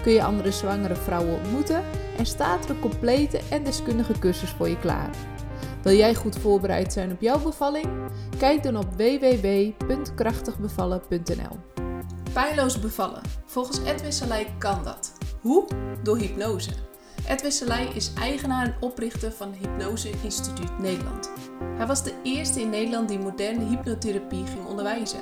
kun je andere zwangere vrouwen ontmoeten en staat er een complete en deskundige cursus voor je klaar. Wil jij goed voorbereid zijn op jouw bevalling? Kijk dan op www.krachtigbevallen.nl. Pijnloos bevallen. Volgens Edwin Salai kan dat. Hoe? Door hypnose. Edwin Salai is eigenaar en oprichter van Hypnose Instituut Nederland. Hij was de eerste in Nederland die moderne hypnotherapie ging onderwijzen.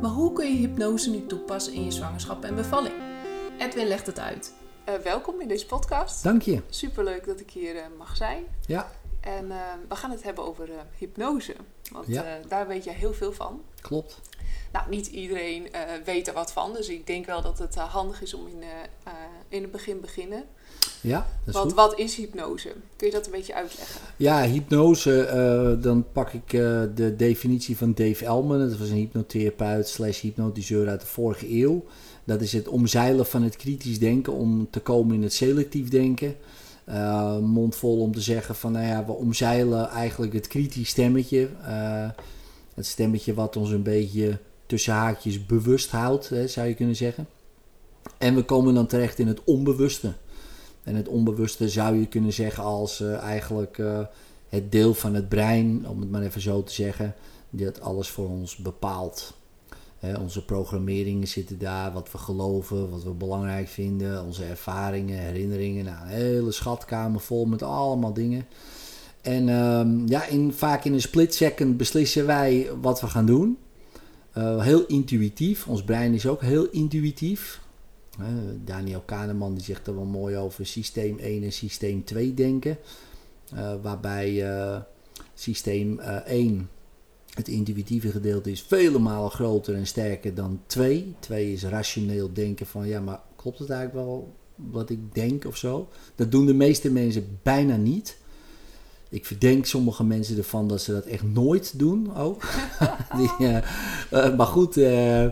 Maar hoe kun je hypnose nu toepassen in je zwangerschap en bevalling? Edwin legt het uit. Uh, welkom in deze podcast. Dank je. Superleuk dat ik hier uh, mag zijn. Ja. En uh, we gaan het hebben over hypnose. Want ja. daar weet jij heel veel van. Klopt. Nou, niet iedereen weet er wat van. Dus ik denk wel dat het handig is om in, in het begin beginnen. Ja, dat is Want goed. wat is hypnose? Kun je dat een beetje uitleggen? Ja, hypnose, dan pak ik de definitie van Dave Elman. Dat was een hypnotherapeut slash hypnotiseur uit de vorige eeuw. Dat is het omzeilen van het kritisch denken om te komen in het selectief denken. Uh, mondvol om te zeggen van, nou ja, we omzeilen eigenlijk het kritisch stemmetje. Uh, het stemmetje wat ons een beetje tussen haakjes bewust houdt, hè, zou je kunnen zeggen. En we komen dan terecht in het onbewuste. En het onbewuste zou je kunnen zeggen als uh, eigenlijk het deel van het brein, om het maar even zo te zeggen, dat alles voor ons bepaalt. Onze programmeringen zitten daar, wat we geloven, wat we belangrijk vinden, onze ervaringen, herinneringen. Nou, een hele schatkamer vol met allemaal dingen. En um, ja, in, vaak in een split second beslissen wij wat we gaan doen. Uh, heel intuïtief. Ons brein is ook heel intuïtief. Daniel Kahneman die zegt er wel mooi over systeem 1 en systeem 2 denken. Uh, waarbij systeem 1 het intuïtieve gedeelte is vele malen groter en sterker dan 2. 2 is rationeel denken van ja, maar klopt het eigenlijk wel wat ik denk of zo? Dat doen de meeste mensen bijna niet. Ik verdenk sommige mensen ervan dat ze dat echt nooit doen ook. die, uh, uh, maar goed, uh,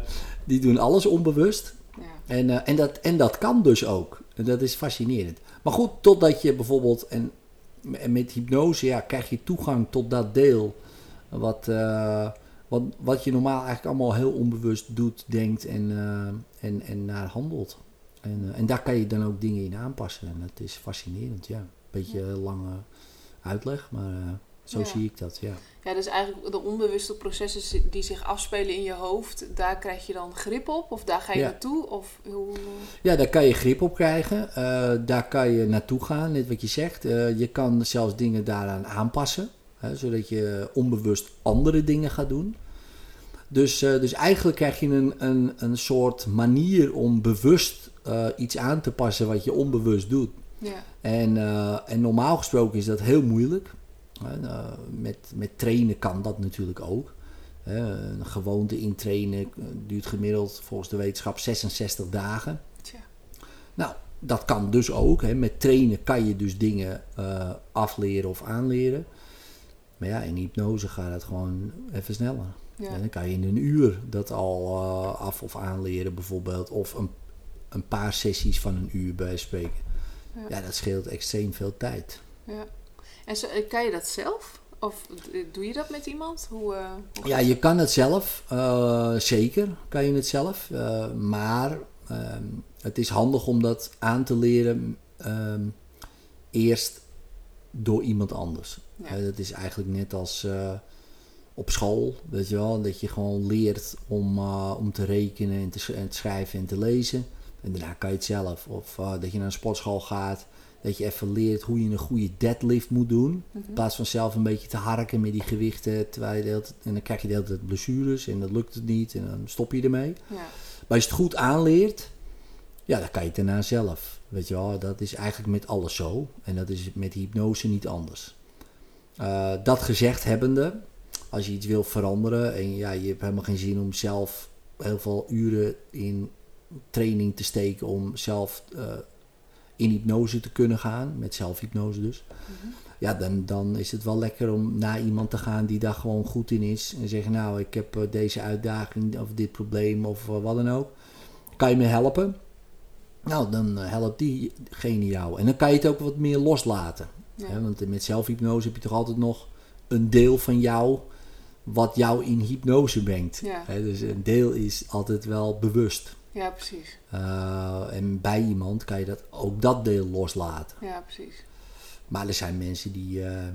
die doen alles onbewust. Ja. En, en, dat, en dat kan dus ook. En dat is fascinerend. Maar goed, totdat je bijvoorbeeld, en, en met hypnose ja, krijg je toegang tot dat deel wat, uh, wat, wat je normaal eigenlijk allemaal heel onbewust doet, denkt en, uh, en, en naar handelt. En, uh, en daar kan je dan ook dingen in aanpassen. En dat is fascinerend, ja. Beetje ja. lange uitleg, maar zo ja. zie ik dat, ja. Ja, dus eigenlijk de onbewuste processen die zich afspelen in je hoofd, daar krijg je dan grip op? Of daar ga je ja. naartoe? Of hoe... Ja, daar kan je grip op krijgen. daar kan je naartoe gaan, net wat je zegt. je kan zelfs dingen daaraan aanpassen. Hè, zodat je onbewust andere dingen gaat doen. Dus, uh, dus eigenlijk krijg je een, een, een soort manier om bewust uh, iets aan te passen wat je onbewust doet. Ja. En, uh, en normaal gesproken is dat heel moeilijk. met, met trainen kan dat natuurlijk ook. een gewoonte intrainen duurt gemiddeld volgens de wetenschap 66 dagen. Tja. Nou, dat kan dus ook. Hè. Met trainen kan je dus dingen afleren of aanleren. Maar ja, in hypnose gaat het gewoon even sneller. Ja. En dan kan je in een uur dat al uh, af of aanleren bijvoorbeeld. Of een, een paar sessies van een uur bij spreken. Ja. ja, dat scheelt extreem veel tijd. Ja. En zo, kan je dat zelf? Of doe je dat met iemand? Hoe, uh, hoe ja, je kan het zelf. Uh, zeker kan je het zelf. Maar um, het is handig om dat aan te leren um, eerst door iemand anders. Ja. Dat is eigenlijk net als uh, op school, weet je wel, dat je gewoon leert om, uh, om te rekenen en te, en te, schrijven en te lezen. En daarna kan je het zelf. Of dat je naar een sportschool gaat, dat je even leert hoe je een goede deadlift moet doen. Mhm. In plaats van zelf een beetje te harken met die gewichten. Terwijl je de hele tijd, en dan krijg je de hele tijd blessures en dat lukt het niet en dan stop je ermee. Ja. Maar als je het goed aanleert, ja, dan kan je het daarna zelf. Weet je wel, dat is eigenlijk met alles zo. En dat is met hypnose niet anders. Uh, dat gezegd hebbende, als je iets wil veranderen en ja, je hebt helemaal geen zin om zelf heel veel uren in training te steken om zelf uh, in hypnose te kunnen gaan, met zelfhypnose dus. Mhm. Ja, dan, dan is het wel lekker om naar iemand te gaan die daar gewoon goed in is. En zeggen, nou, ik heb eh, deze uitdaging of dit probleem of eh, wat dan ook. Kan je me helpen? Nou, dan eh, helpt diegene jou. En dan kan je het ook wat meer loslaten. Ja. Hè, want met zelfhypnose heb je toch altijd nog een deel van jou wat jou in hypnose brengt. Ja. Hè, dus een deel is altijd wel bewust. Ja, precies. Uh, en bij iemand kan je dat, ook dat deel loslaten. Ja, precies. Maar er zijn mensen die. Uh,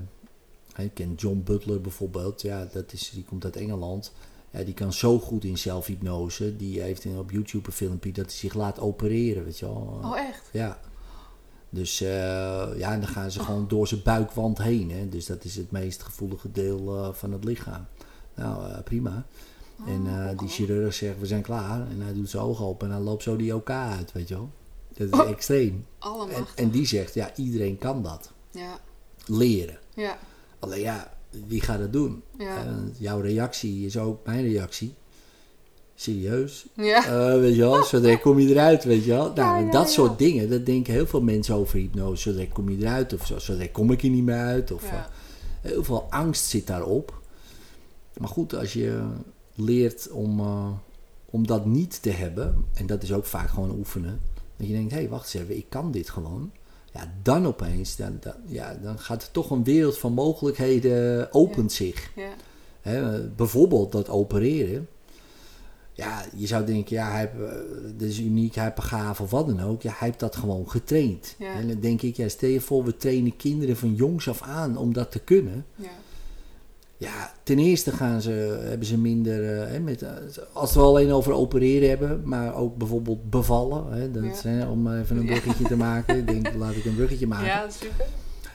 ik ken John Butler bijvoorbeeld, ja, dat is, die komt uit Engeland. Ja, die kan zo goed in zelfhypnose. Die heeft op YouTube een filmpje dat hij zich laat opereren, weet je wel. Oh, echt? Ja. Dus uh, ja, dan gaan ze gewoon door zijn buikwand heen. Hè. Dus dat is het meest gevoelige deel uh, van het lichaam. Nou, uh, prima. Oh, en die chirurg zegt, we zijn klaar. En hij doet zijn ogen open en dan loopt zo die OK uit, weet je wel. Dat is oh. extreem. En, en, die zegt, ja, iedereen kan dat. Ja. Leren. Ja. Alleen ja, wie gaat dat doen? Ja. En jouw reactie is ook mijn reactie. Serieus? Ja. Uh, weet je wel, zodra kom je eruit, weet je wel. Nou, Ja, ja, dat soort dingen, dat denken heel veel mensen over hypnose. Zodra kom je eruit, of zo, zodra kom ik er niet meer uit. Of, uh, heel veel angst zit daarop. Maar goed, als je leert om, uh, om dat niet te hebben, en dat is ook vaak gewoon oefenen, dat je denkt, hé, hey, wacht eens even, ik kan dit gewoon. Ja, dan opeens, dan, dan, ja, dan gaat er toch een wereld van mogelijkheden opent zich. Hè, bijvoorbeeld dat opereren. Ja, je zou denken, ja, hij heeft, eh, is uniek, hij heeft gave of wat dan ook. Ja, hij heeft dat gewoon getraind. Ja. En dan denk ik, ja, stel je voor, we trainen kinderen van jongs af aan om dat te kunnen. Ja. Ja, ten eerste gaan ze, hebben ze minder, eh, hè, met, eh, als we alleen over opereren hebben, maar ook bijvoorbeeld bevallen. Hè, dat Ja. is, hè, om even een bruggetje te maken. Ik denk, laat ik een bruggetje maken. ja, super.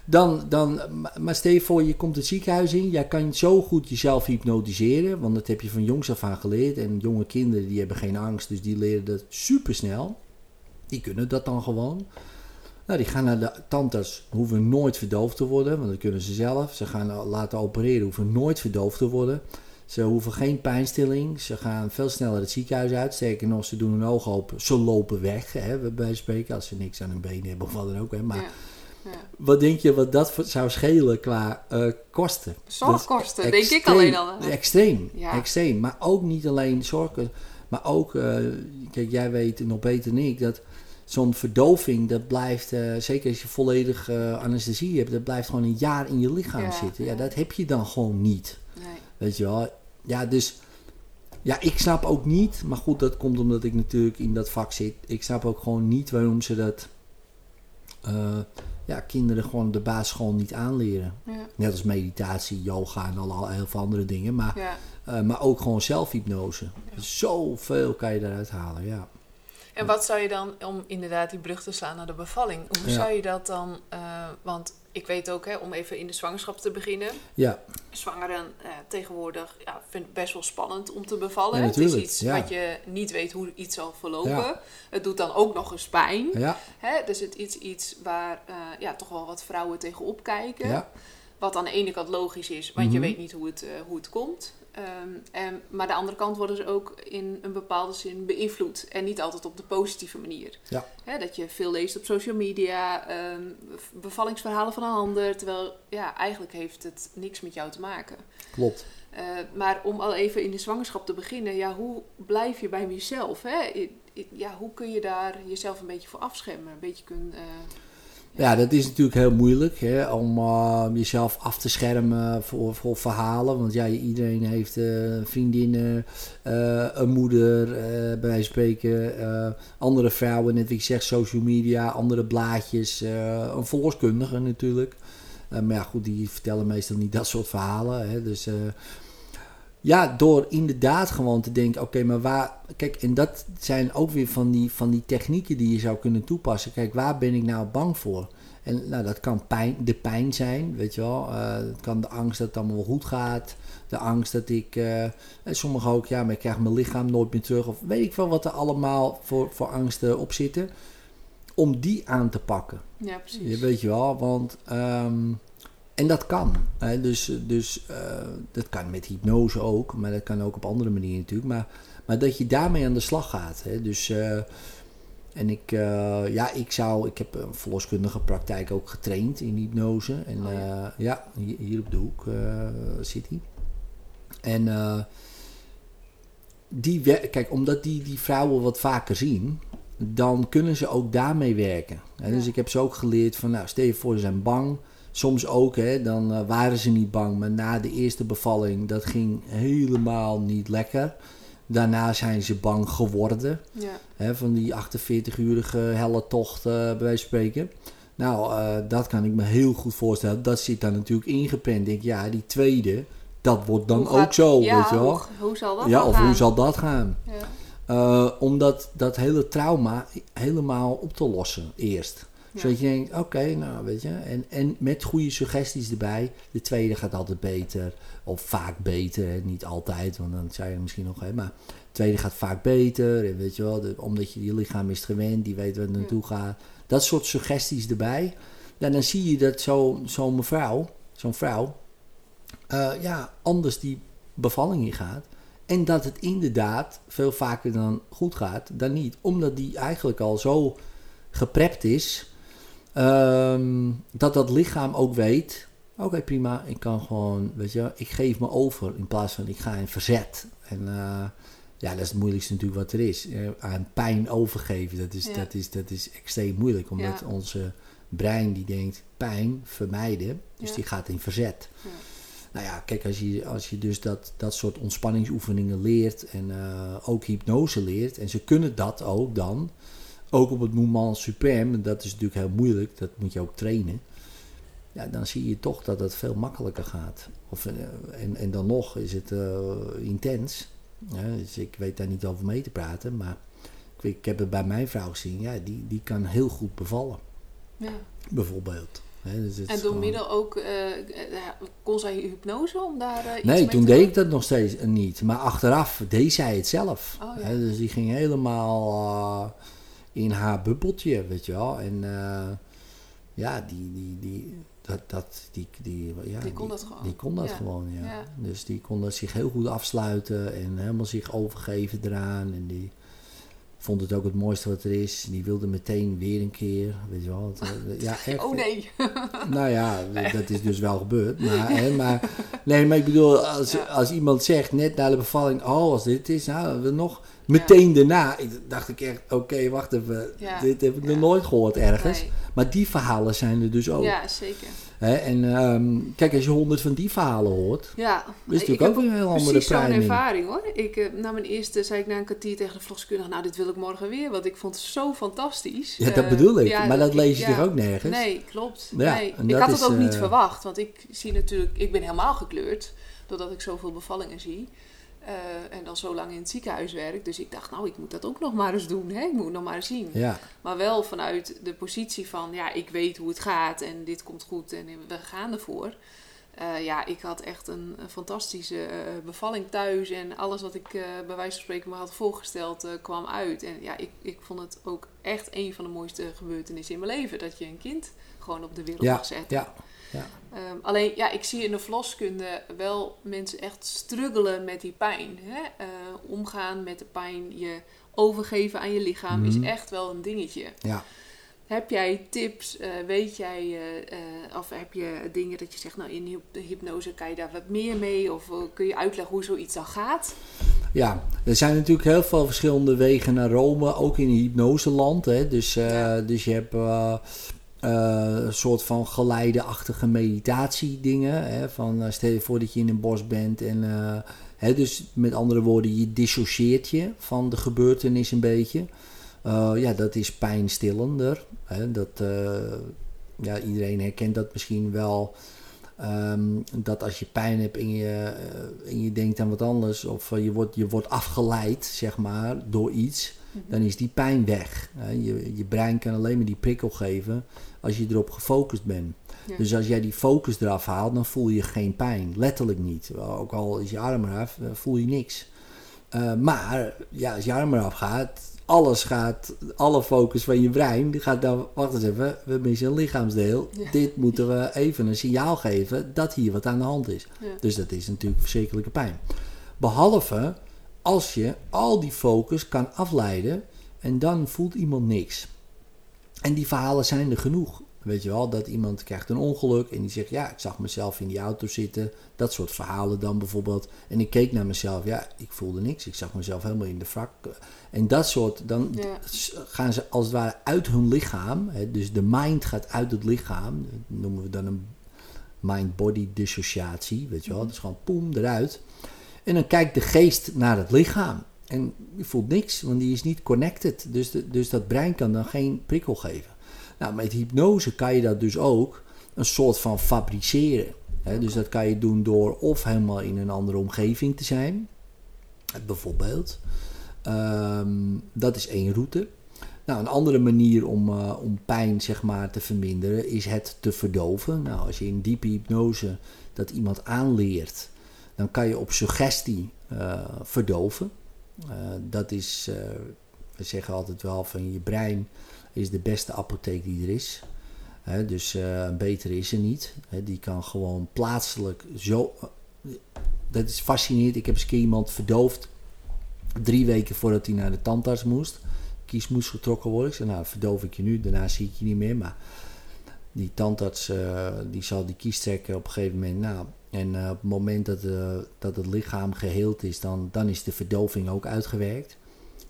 Dan, dan, maar- stel je voor, je komt het ziekenhuis in. Jij kan zo goed jezelf hypnotiseren. Want dat heb je van jongs af aan geleerd. En jonge kinderen die hebben geen angst. Dus die leren dat supersnel. Die kunnen dat dan gewoon. Nou, die gaan naar de tandarts. Hoeven nooit verdoofd te worden. Want dat kunnen ze zelf. Ze gaan laten opereren. Hoeven nooit verdoofd te worden. Ze hoeven geen pijnstilling. Ze gaan veel sneller het ziekenhuis uit. Sterker nog, ze doen hun ogen open. Ze lopen weg. Hè, bij spreken. Als ze niks aan hun benen hebben of wat dan ook. Hè. Maar. Wat denk je wat dat zou schelen qua eh, kosten? Zorgkosten, denk ik alleen al. hè? Extreem, Ja. extreem. Maar ook niet alleen zorgen, maar ook, eh, kijk, jij weet nog beter dan ik dat zo'n verdoving, dat blijft, eh, zeker als je volledig anesthesie hebt, dat blijft gewoon een jaar in je lichaam zitten. Ja, ja. dat heb je dan gewoon niet. Nee. Weet je wel? Ja, dus. Ja, ik snap ook niet, maar goed, dat komt omdat ik natuurlijk in dat vak zit. Ik snap ook gewoon niet waarom ze dat. Ja, kinderen gewoon de basisschool niet aanleren. Ja. Net als meditatie, yoga en al heel veel andere dingen. Maar, Ja. eh, maar ook gewoon zelfhypnose. Zoveel kan je daaruit halen, ja. En wat zou je dan, om inderdaad die brug te slaan naar de bevalling, hoe Ja. zou je dat dan, eh, want ik weet ook, hè, om even in de zwangerschap te beginnen, Ja, zwangeren eh, tegenwoordig ja, vind ik best wel spannend om te bevallen. Ja, het is iets ja. wat je niet weet hoe iets zal verlopen. Ja. Het doet dan ook nog eens pijn. ja, Hè? Dus het is iets waar eh, ja, toch wel wat vrouwen tegenop kijken. Wat aan de ene kant logisch is, want je Mhm. weet niet hoe het, eh, hoe het komt. Ehm, en, maar de andere kant worden ze ook in een bepaalde zin beïnvloed. En niet altijd op de positieve manier. Ja. Dat je veel leest op social media, ehm, bevallingsverhalen van een ander. Terwijl ja, eigenlijk heeft het niks met jou te maken. Klopt. Eh, maar om al even in de zwangerschap te beginnen, ja, hoe blijf je bij jezelf? Hè? Ja, hoe kun je daar jezelf een beetje voor afschermen? Een beetje kun, eh, Ja, dat is natuurlijk heel moeilijk hè, om eh, jezelf af te schermen voor, voor verhalen. Want ja, iedereen heeft eh, vriendinnen, eh, een moeder, bij wijze van spreken, andere vrouwen, net wie ik zeg, social media, andere blaadjes, een verloskundige natuurlijk. Maar ja, goed, die vertellen meestal niet dat soort verhalen. Hè, dus ja, door inderdaad gewoon te denken, oké, maar waar... Kijk, en dat zijn ook weer van die, van die technieken die je zou kunnen toepassen. Kijk, waar ben ik nou bang voor? En nou, dat kan pijn, de pijn zijn, weet je wel. Eh, het kan de angst dat het allemaal wel goed gaat. De angst dat ik... eh, en sommigen ook, ja, maar ik krijg mijn lichaam nooit meer terug. Of weet ik wel wat er allemaal voor, voor angsten op zitten. Om die aan te pakken. ja, precies. Je weet je wel, want... ehm, en dat kan. Hè? Dus, dus eh, dat kan met hypnose ook, maar dat kan ook op andere manieren natuurlijk. Maar, maar dat je daarmee aan de slag gaat. Hè? Dus eh, En ik, eh, ja, ik zou, ik heb een verloskundige praktijk ook getraind in hypnose. En Oh, ja. hier, op de hoek zit hij. En die, kijk, omdat die, die vrouwen wat vaker zien, dan kunnen ze ook daarmee werken. Hè, Dus ik heb ze ook geleerd van, nou, stel je voor, ze zijn bang. Soms ook, hè, dan eh, waren ze niet bang, maar na de eerste bevalling, dat ging helemaal niet lekker. Daarna zijn ze bang geworden. Ja. Hè, van die 48-urige helle tocht, eh, bij wijze van spreken. Nou, eh, dat kan ik me heel goed voorstellen. Dat zit daar natuurlijk ingeprent. Ik denk, ja, die tweede, dat wordt dan ook zo, ja, weet je wel. Hoe, hoe zal dat Ja, dan of gaan? hoe zal dat gaan? Ja. Om dat, dat hele trauma helemaal op te lossen eerst. Ja. Zodat je denkt, oké, nou weet je. En, en met goede suggesties erbij. De tweede gaat altijd beter. Of vaak beter. Hè. Niet altijd, want dan zei je misschien nog. Hè, maar de tweede gaat vaak beter. En weet je wel, de- omdat je, je lichaam is gewend. Die weet waar het naartoe gaat. Dat soort suggesties erbij. Ja, dan zie je dat zo- zo'n mevrouw, zo'n vrouw, eh, ja, anders die bevalling ingaat. En dat het inderdaad veel vaker dan goed gaat dan niet. Omdat die eigenlijk al zo geprept is. Ehm, dat dat lichaam ook weet. Oké, prima. Ik kan gewoon, weet je, ik geef me over. In plaats van ik ga in verzet. En eh, ja, dat is het moeilijkste natuurlijk wat er is. Eh, aan pijn overgeven. Dat is, Ja. dat is, dat is extreem moeilijk. Omdat Ja. onze brein die denkt pijn vermijden. Dus Ja. die gaat in verzet. Nou ja, kijk, als je, als je dus dat, dat soort ontspanningsoefeningen leert en eh, ook hypnose leert, en ze kunnen dat ook dan, ook op het moment supreme, dat is natuurlijk heel moeilijk, dat moet je ook trainen, ja, dan zie je toch dat het veel makkelijker gaat. Of, eh, en, en dan nog is het eh, intens. Ja, dus ik weet daar niet over mee te praten, maar ik, heb het bij mijn vrouw gezien, ja, die, die kan heel goed bevallen, Ja. bijvoorbeeld. Dus En door gewoon- middel ook, eh, kon zij hypnose om daar eh, iets Nee, mee toen te deed doen? ik dat nog steeds niet. Maar achteraf deed zij het zelf. Oh, ja. Dus die ging helemaal in haar bubbeltje, weet je wel. En eh, ja, die, die, die, dat, dat, die, die, ja, Die kon dat gewoon. Die kon dat Ja. gewoon, ja. Ja. Dus die kon dat zich heel goed afsluiten en helemaal zich overgeven eraan. En die vond het ook het mooiste wat er is. Die wilde meteen weer een keer, weet je wel. Het, eh, ja, echt. Oh nee. Nou ja, dat is dus wel gebeurd. Maar, hè, maar, nee, maar ik bedoel, als, als iemand zegt net na de bevalling, oh, als dit is, nou, we nog meteen daarna, dacht ik echt, oké, wacht even, Ja. dit heb ik nog nooit gehoord ergens. Nee. Maar die verhalen zijn er dus ook. Ja, zeker. Hè? En ehm, kijk, als je honderd van die verhalen hoort, Ja. is natuurlijk ook weer een heel andere Precies zo'n ervaring hoor. Ik, eh, na mijn eerste zei ik na een kwartier tegen de verloskundige, nou dit wil ik morgen weer, want ik vond het zo fantastisch. Ja, dat Eh, bedoel ik. maar dat lees je toch ook nergens? Nee, klopt. Ja, nee. Ik had het ook niet eh, verwacht, want ik zie natuurlijk, ik ben helemaal gekleurd doordat ik zoveel bevallingen zie. Eh, en dan zo lang in het ziekenhuis werk. Dus ik dacht, nou, ik moet dat ook nog maar eens doen. Hè? Ik moet het nog maar eens zien. Ja, Maar wel vanuit de positie van, ja, ik weet hoe het gaat en dit komt goed en we gaan ervoor. Eh, ja, ik had echt een, een fantastische eh, bevalling thuis en alles wat ik bij wijze van spreken me had voorgesteld kwam uit. En ja, ik, ik vond het ook echt een van de mooiste gebeurtenissen in mijn leven. Dat je een kind gewoon op de wereld ja, mag zetten. ja. Ehm, alleen, ja, ik zie in de verloskunde wel mensen echt struggelen met die pijn. Hè? Eh, omgaan met de pijn, je overgeven aan je lichaam Mhm. is echt wel een dingetje. ja. Heb jij tips, eh, weet jij, eh, of heb je dingen dat je zegt, nou in hypnose kan je daar wat meer mee? Of kun je uitleggen hoe zoiets dan gaat? Ja, er zijn natuurlijk heel veel verschillende wegen naar Rome, ook in hypnoseland. Hè? Dus, Ja. dus je hebt een soort van geleideachtige meditatiedingen. Hè? Van, eh, stel je voor dat je in een bos bent en... eh, hè, dus met andere woorden, je dissocieert je van de gebeurtenis een beetje. Ja, dat is pijnstillender. Hè? Dat, ja, iedereen herkent dat misschien wel. Ehm, dat als je pijn hebt en je, en je denkt aan wat anders, of je, wordt, je wordt afgeleid, zeg maar, door iets, dan is die pijn weg. Hè. Je, je brein kan alleen maar die prikkel geven als je erop gefocust bent. Ja. Dus als jij die focus eraf haalt, dan voel je geen pijn. Letterlijk niet. Ook al is je arm eraf, eh, voel je niks. Eh, maar ja, als je arm eraf gaat, alles gaat, alle focus van je brein, die gaat dan, wacht eens even, we missen een lichaamsdeel. Ja. Dit moeten we even een signaal geven dat hier wat aan de hand is. Ja. Dus dat is natuurlijk verschrikkelijke pijn. Behalve als je al die focus kan afleiden en dan voelt iemand niks. En die verhalen zijn er genoeg. Weet je wel, dat iemand krijgt een ongeluk en die zegt, ja, ik zag mezelf in die auto zitten. Dat soort verhalen dan bijvoorbeeld. En ik keek naar mezelf, ja, ik voelde niks. Ik zag mezelf helemaal in de vrak. En dat soort, dan Ja. gaan ze als het ware uit hun lichaam. Hè, dus de mind gaat uit het lichaam. Dat noemen we dan een mind-body dissociatie. Weet je wel, dat is gewoon poem eruit. En dan kijkt de geest naar het lichaam. En je voelt niks, want die is niet connected. Dus, de, dus dat brein kan dan geen prikkel geven. Nou, met hypnose kan je dat dus ook een soort van fabriceren. Hè? Dus dat kan je doen door of helemaal in een andere omgeving te zijn. Bijvoorbeeld. Ehm, dat is één route. Nou, een andere manier om, eh, om pijn zeg maar, te verminderen is het te verdoven. Nou, als je in diepe hypnose dat iemand aanleert, dan kan je op suggestie eh, verdoven. Eh, dat is, eh, we zeggen altijd wel van je brein is de beste apotheek die er is. Dus eh, een betere is er niet. Die kan gewoon plaatselijk zo. dat is fascinerend. Ik heb eens een keer iemand verdoofd. Drie weken voordat hij naar de tandarts moest. Kies moest getrokken worden. Ik zei, nou, verdoof ik je nu. Daarna zie ik je niet meer. Maar die tandarts die zal die kies trekken op een gegeven moment. Nou, en eh, op het moment dat, eh, dat het lichaam geheeld is, dan, dan is de verdoving ook uitgewerkt.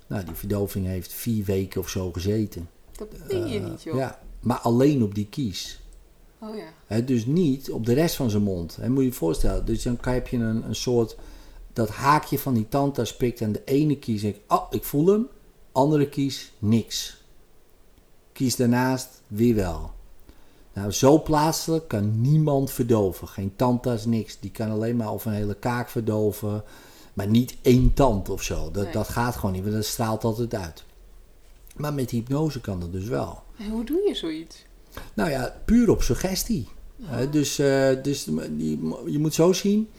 Nou, die verdoving heeft vier weken of zo gezeten. Dat meen je Eh, niet, joh. Ja, maar alleen op die kies. Oh ja. Dus niet op de rest van zijn mond. Hè, moet je je voorstellen. Dus dan heb je een, een soort... Dat haakje van die tandarts prikt aan de ene kies. Ik, oh, ik voel hem. Andere kies, niks. Kies daarnaast, weer wel. Nou, zo plaatselijk kan niemand verdoven. Geen tandarts, niks. Die kan alleen maar of een hele kaak verdoven. Maar niet één tand of zo. Dat, Nee. dat gaat gewoon niet, want dat straalt altijd uit. Maar met hypnose kan dat dus wel. En hoe doe je zoiets? Nou ja, puur op suggestie. Hè, dus eh, dus die- je moet zo zien.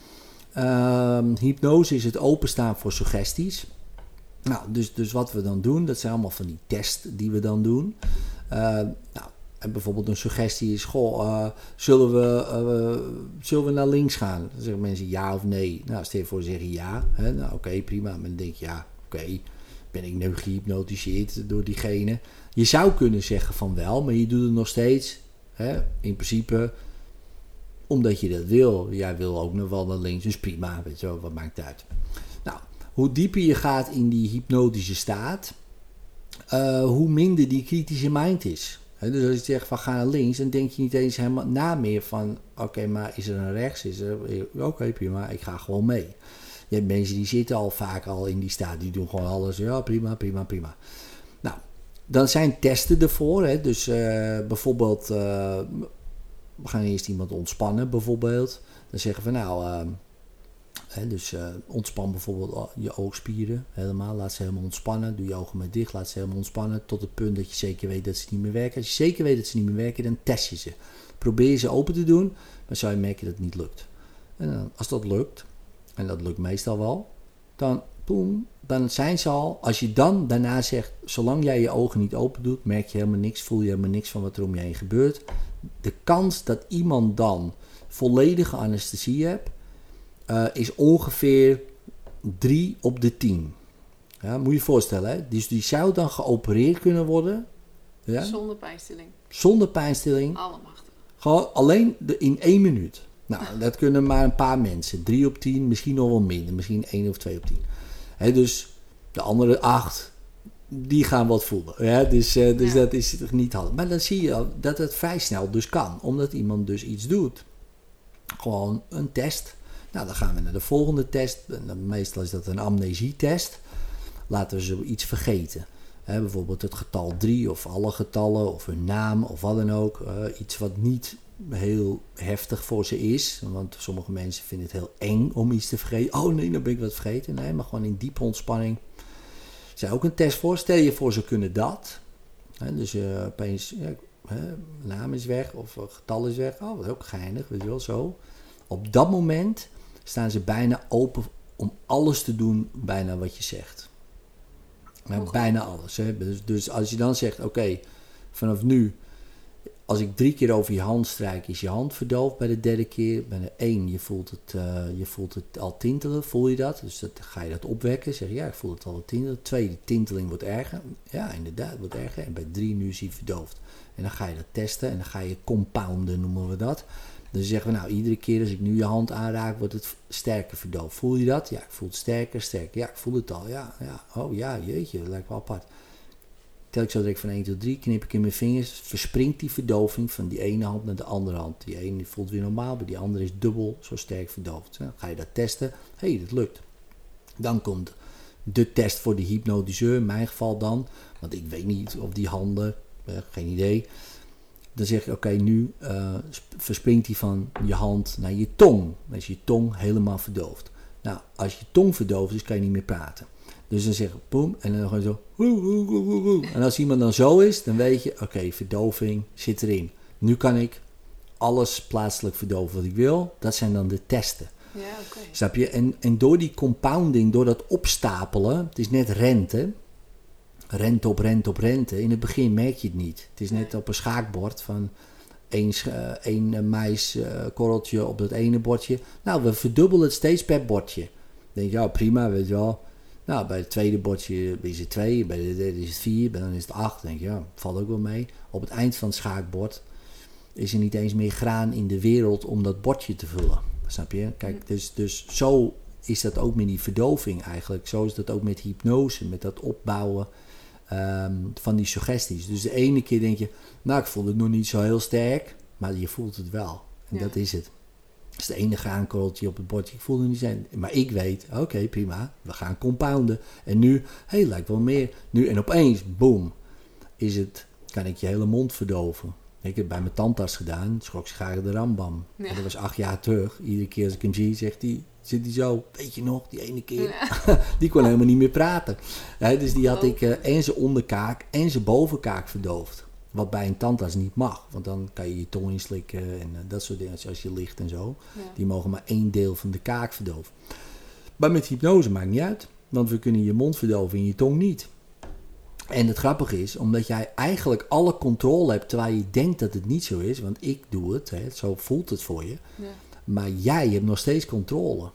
ehm, hypnose is het openstaan voor suggesties. Nou, dus, dus wat we dan doen, dat zijn allemaal van die tests die we dan doen. Eh, nou, en bijvoorbeeld een suggestie is: Goh, eh, zullen, we, eh, zullen we naar links gaan? Dan zeggen mensen ja of nee. Nou, stel je voor, ze zeggen ja. Hè, nou, oké, prima. Maar dan denk je ja, oké. ben ik nu gehypnotiseerd door diegene? Je zou kunnen zeggen van wel, maar je doet het nog steeds. Hè, in principe omdat je dat wil. Jij wil ook nog wel naar links, dus prima, weet je wat maakt het uit. Nou, hoe dieper je gaat in die hypnotische staat, eh, hoe minder die kritische mind is. Dus als je zegt van ga naar links, dan denk je niet eens helemaal na meer van oké, maar is er een rechts? Is er, oké, prima, ik ga gewoon mee. Je hebt mensen die zitten al vaak al in die staat, die doen gewoon alles, ja prima, prima, prima. Nou, dan zijn testen ervoor. Hè? Dus eh, bijvoorbeeld, eh, we gaan eerst iemand ontspannen bijvoorbeeld. Dan zeggen we nou, eh, dus eh, ontspan bijvoorbeeld je oogspieren helemaal. Laat ze helemaal ontspannen. Doe je ogen maar dicht, laat ze helemaal ontspannen. Tot het punt dat je zeker weet dat ze niet meer werken. Als je zeker weet dat ze niet meer werken, dan test je ze. Probeer je ze open te doen, maar zou je merken dat het niet lukt. En als dat lukt, en dat lukt meestal wel, dan dan zijn ze al. Als je dan daarna zegt, zolang jij je ogen niet open doet, merk je helemaal niks, voel je helemaal niks van wat er om je heen gebeurt. De kans dat iemand dan volledige anesthesie hebt, eh, is ongeveer 3 op de 10. Ja, moet je je voorstellen, hè? Dus die zou dan geopereerd kunnen worden, ja? Zonder pijnstilling. zonder pijnstilling, Allemachtig. gewoon alleen de, in één minuut. Nou, dat kunnen maar een paar mensen. 3 op 10, misschien nog wel minder. Misschien 1 of 2 op 10. Hè, dus de andere 8, die gaan wat voelen. Ja, dus eh, dus Ja. dat is toch niet handig. Maar dan zie je dat het vrij snel dus kan. Omdat iemand dus iets doet. Gewoon een test. Nou, dan gaan we naar de volgende test. Meestal is dat een amnesietest. Laten we ze iets vergeten. Bijvoorbeeld het getal 3 of alle getallen of hun naam of wat dan ook. Iets wat niet heel heftig voor ze is. Want sommige mensen vinden het heel eng om iets te vergeten. Oh nee, dan ben ik wat vergeten. Nee, maar gewoon in diepe ontspanning. Er zijn ook een test voor. Stel je voor, ze kunnen dat. Dus eh, opeens, naam is weg of getal is weg. Oh, wat ook geinig, weet je wel, zo. Op dat moment staan ze bijna open om alles te doen, bijna wat je zegt. Maar Oké. bijna alles. Hè. Dus, dus als je dan zegt, oké, vanaf nu als ik drie keer over je hand strijk, is je hand verdoofd bij de derde keer. Bij de één, je voelt het, uh, je voelt het al tintelen, voel je dat? Dus dat, ga je dat opwekken, zeg je, ja, ik voel het al tintelen. Twee, de tinteling wordt erger. Ja, inderdaad, wordt erger. En bij drie, nu is hij verdoofd. En dan ga je dat testen en dan ga je compounden, noemen we dat. Dan zeggen we, nou, iedere keer als ik nu je hand aanraak, wordt het sterker verdoofd. Voel je dat? Ja, ik voel het sterker, sterker. Ja, ik voel het al. Ja, ja. Oh ja, jeetje, dat lijkt wel apart. Tel ik zo direct van 1 tot 3, knip ik in mijn vingers, verspringt die verdoving van die ene hand naar de andere hand. Die ene voelt weer normaal, maar die andere is dubbel zo sterk verdoofd. Ga je dat testen. Hé, hey, dat lukt. Dan komt de test voor de hypnotiseur, in mijn geval dan. Want ik weet niet of die handen, eh, geen idee. Dan zeg je, oké, nu uh, verspringt die van je hand naar je tong. Dan is je tong helemaal verdoofd. Nou, als je tong verdoofd is, kan je niet meer praten. Dus dan zeg je boem en dan gewoon zo. En als iemand dan zo is, dan weet je, oké, verdoving zit erin. Nu kan ik alles plaatselijk verdoven wat ik wil. Dat zijn dan de testen. Ja, oké. Snap je? En, en door die compounding, door dat opstapelen, het is net rente. Rente op rente op rente. In het begin merk je het niet. Het is net op een schaakbord van één, uh, één maiskorreltje op dat ene bordje. Nou, we verdubbelen het steeds per bordje. Dan denk je, ja, prima, weet je wel. Nou, bij het tweede bordje is het twee, bij de derde is het vier, dan is het acht. denk je, ja, valt ook wel mee. Op het eind van het schaakbord is er niet eens meer graan in de wereld om dat bordje te vullen. Snap je? Kijk, dus, dus zo is dat ook met die verdoving eigenlijk. Zo is dat ook met hypnose, met dat opbouwen ehm, van die suggesties. Dus de ene keer denk je, nou, ik voel het nog niet zo heel sterk, maar je voelt het wel. En dat is het. Dat is de enige aankorreltje op het bordje. Ik voelde niet zijn. Maar ik weet, oké, prima. We gaan compounden. En nu, hé, hey, lijkt wel meer. Nu en opeens, boom, is het, kan ik je hele mond verdoven. Ik heb bij mijn tandarts gedaan, schrok graag de rambam. dat was acht jaar terug. Iedere keer als ik hem zie, zegt hij, zit hij zo, weet je nog, die ene keer. die kon helemaal niet meer praten. dus die had oh. ik uh, en zijn onderkaak en zijn bovenkaak verdoofd. Wat bij een tandarts niet mag. Want dan kan je je tong inslikken en uh, dat soort dingen. Als je ligt en zo. Die mogen maar één deel van de kaak verdoven. Maar met hypnose maakt niet uit. Want we kunnen je mond verdoven en je tong niet. En het grappige is, omdat jij eigenlijk alle controle hebt terwijl je denkt dat het niet zo is. Want ik doe het, hè, zo voelt het voor je. Ja. Maar jij hebt nog steeds controle.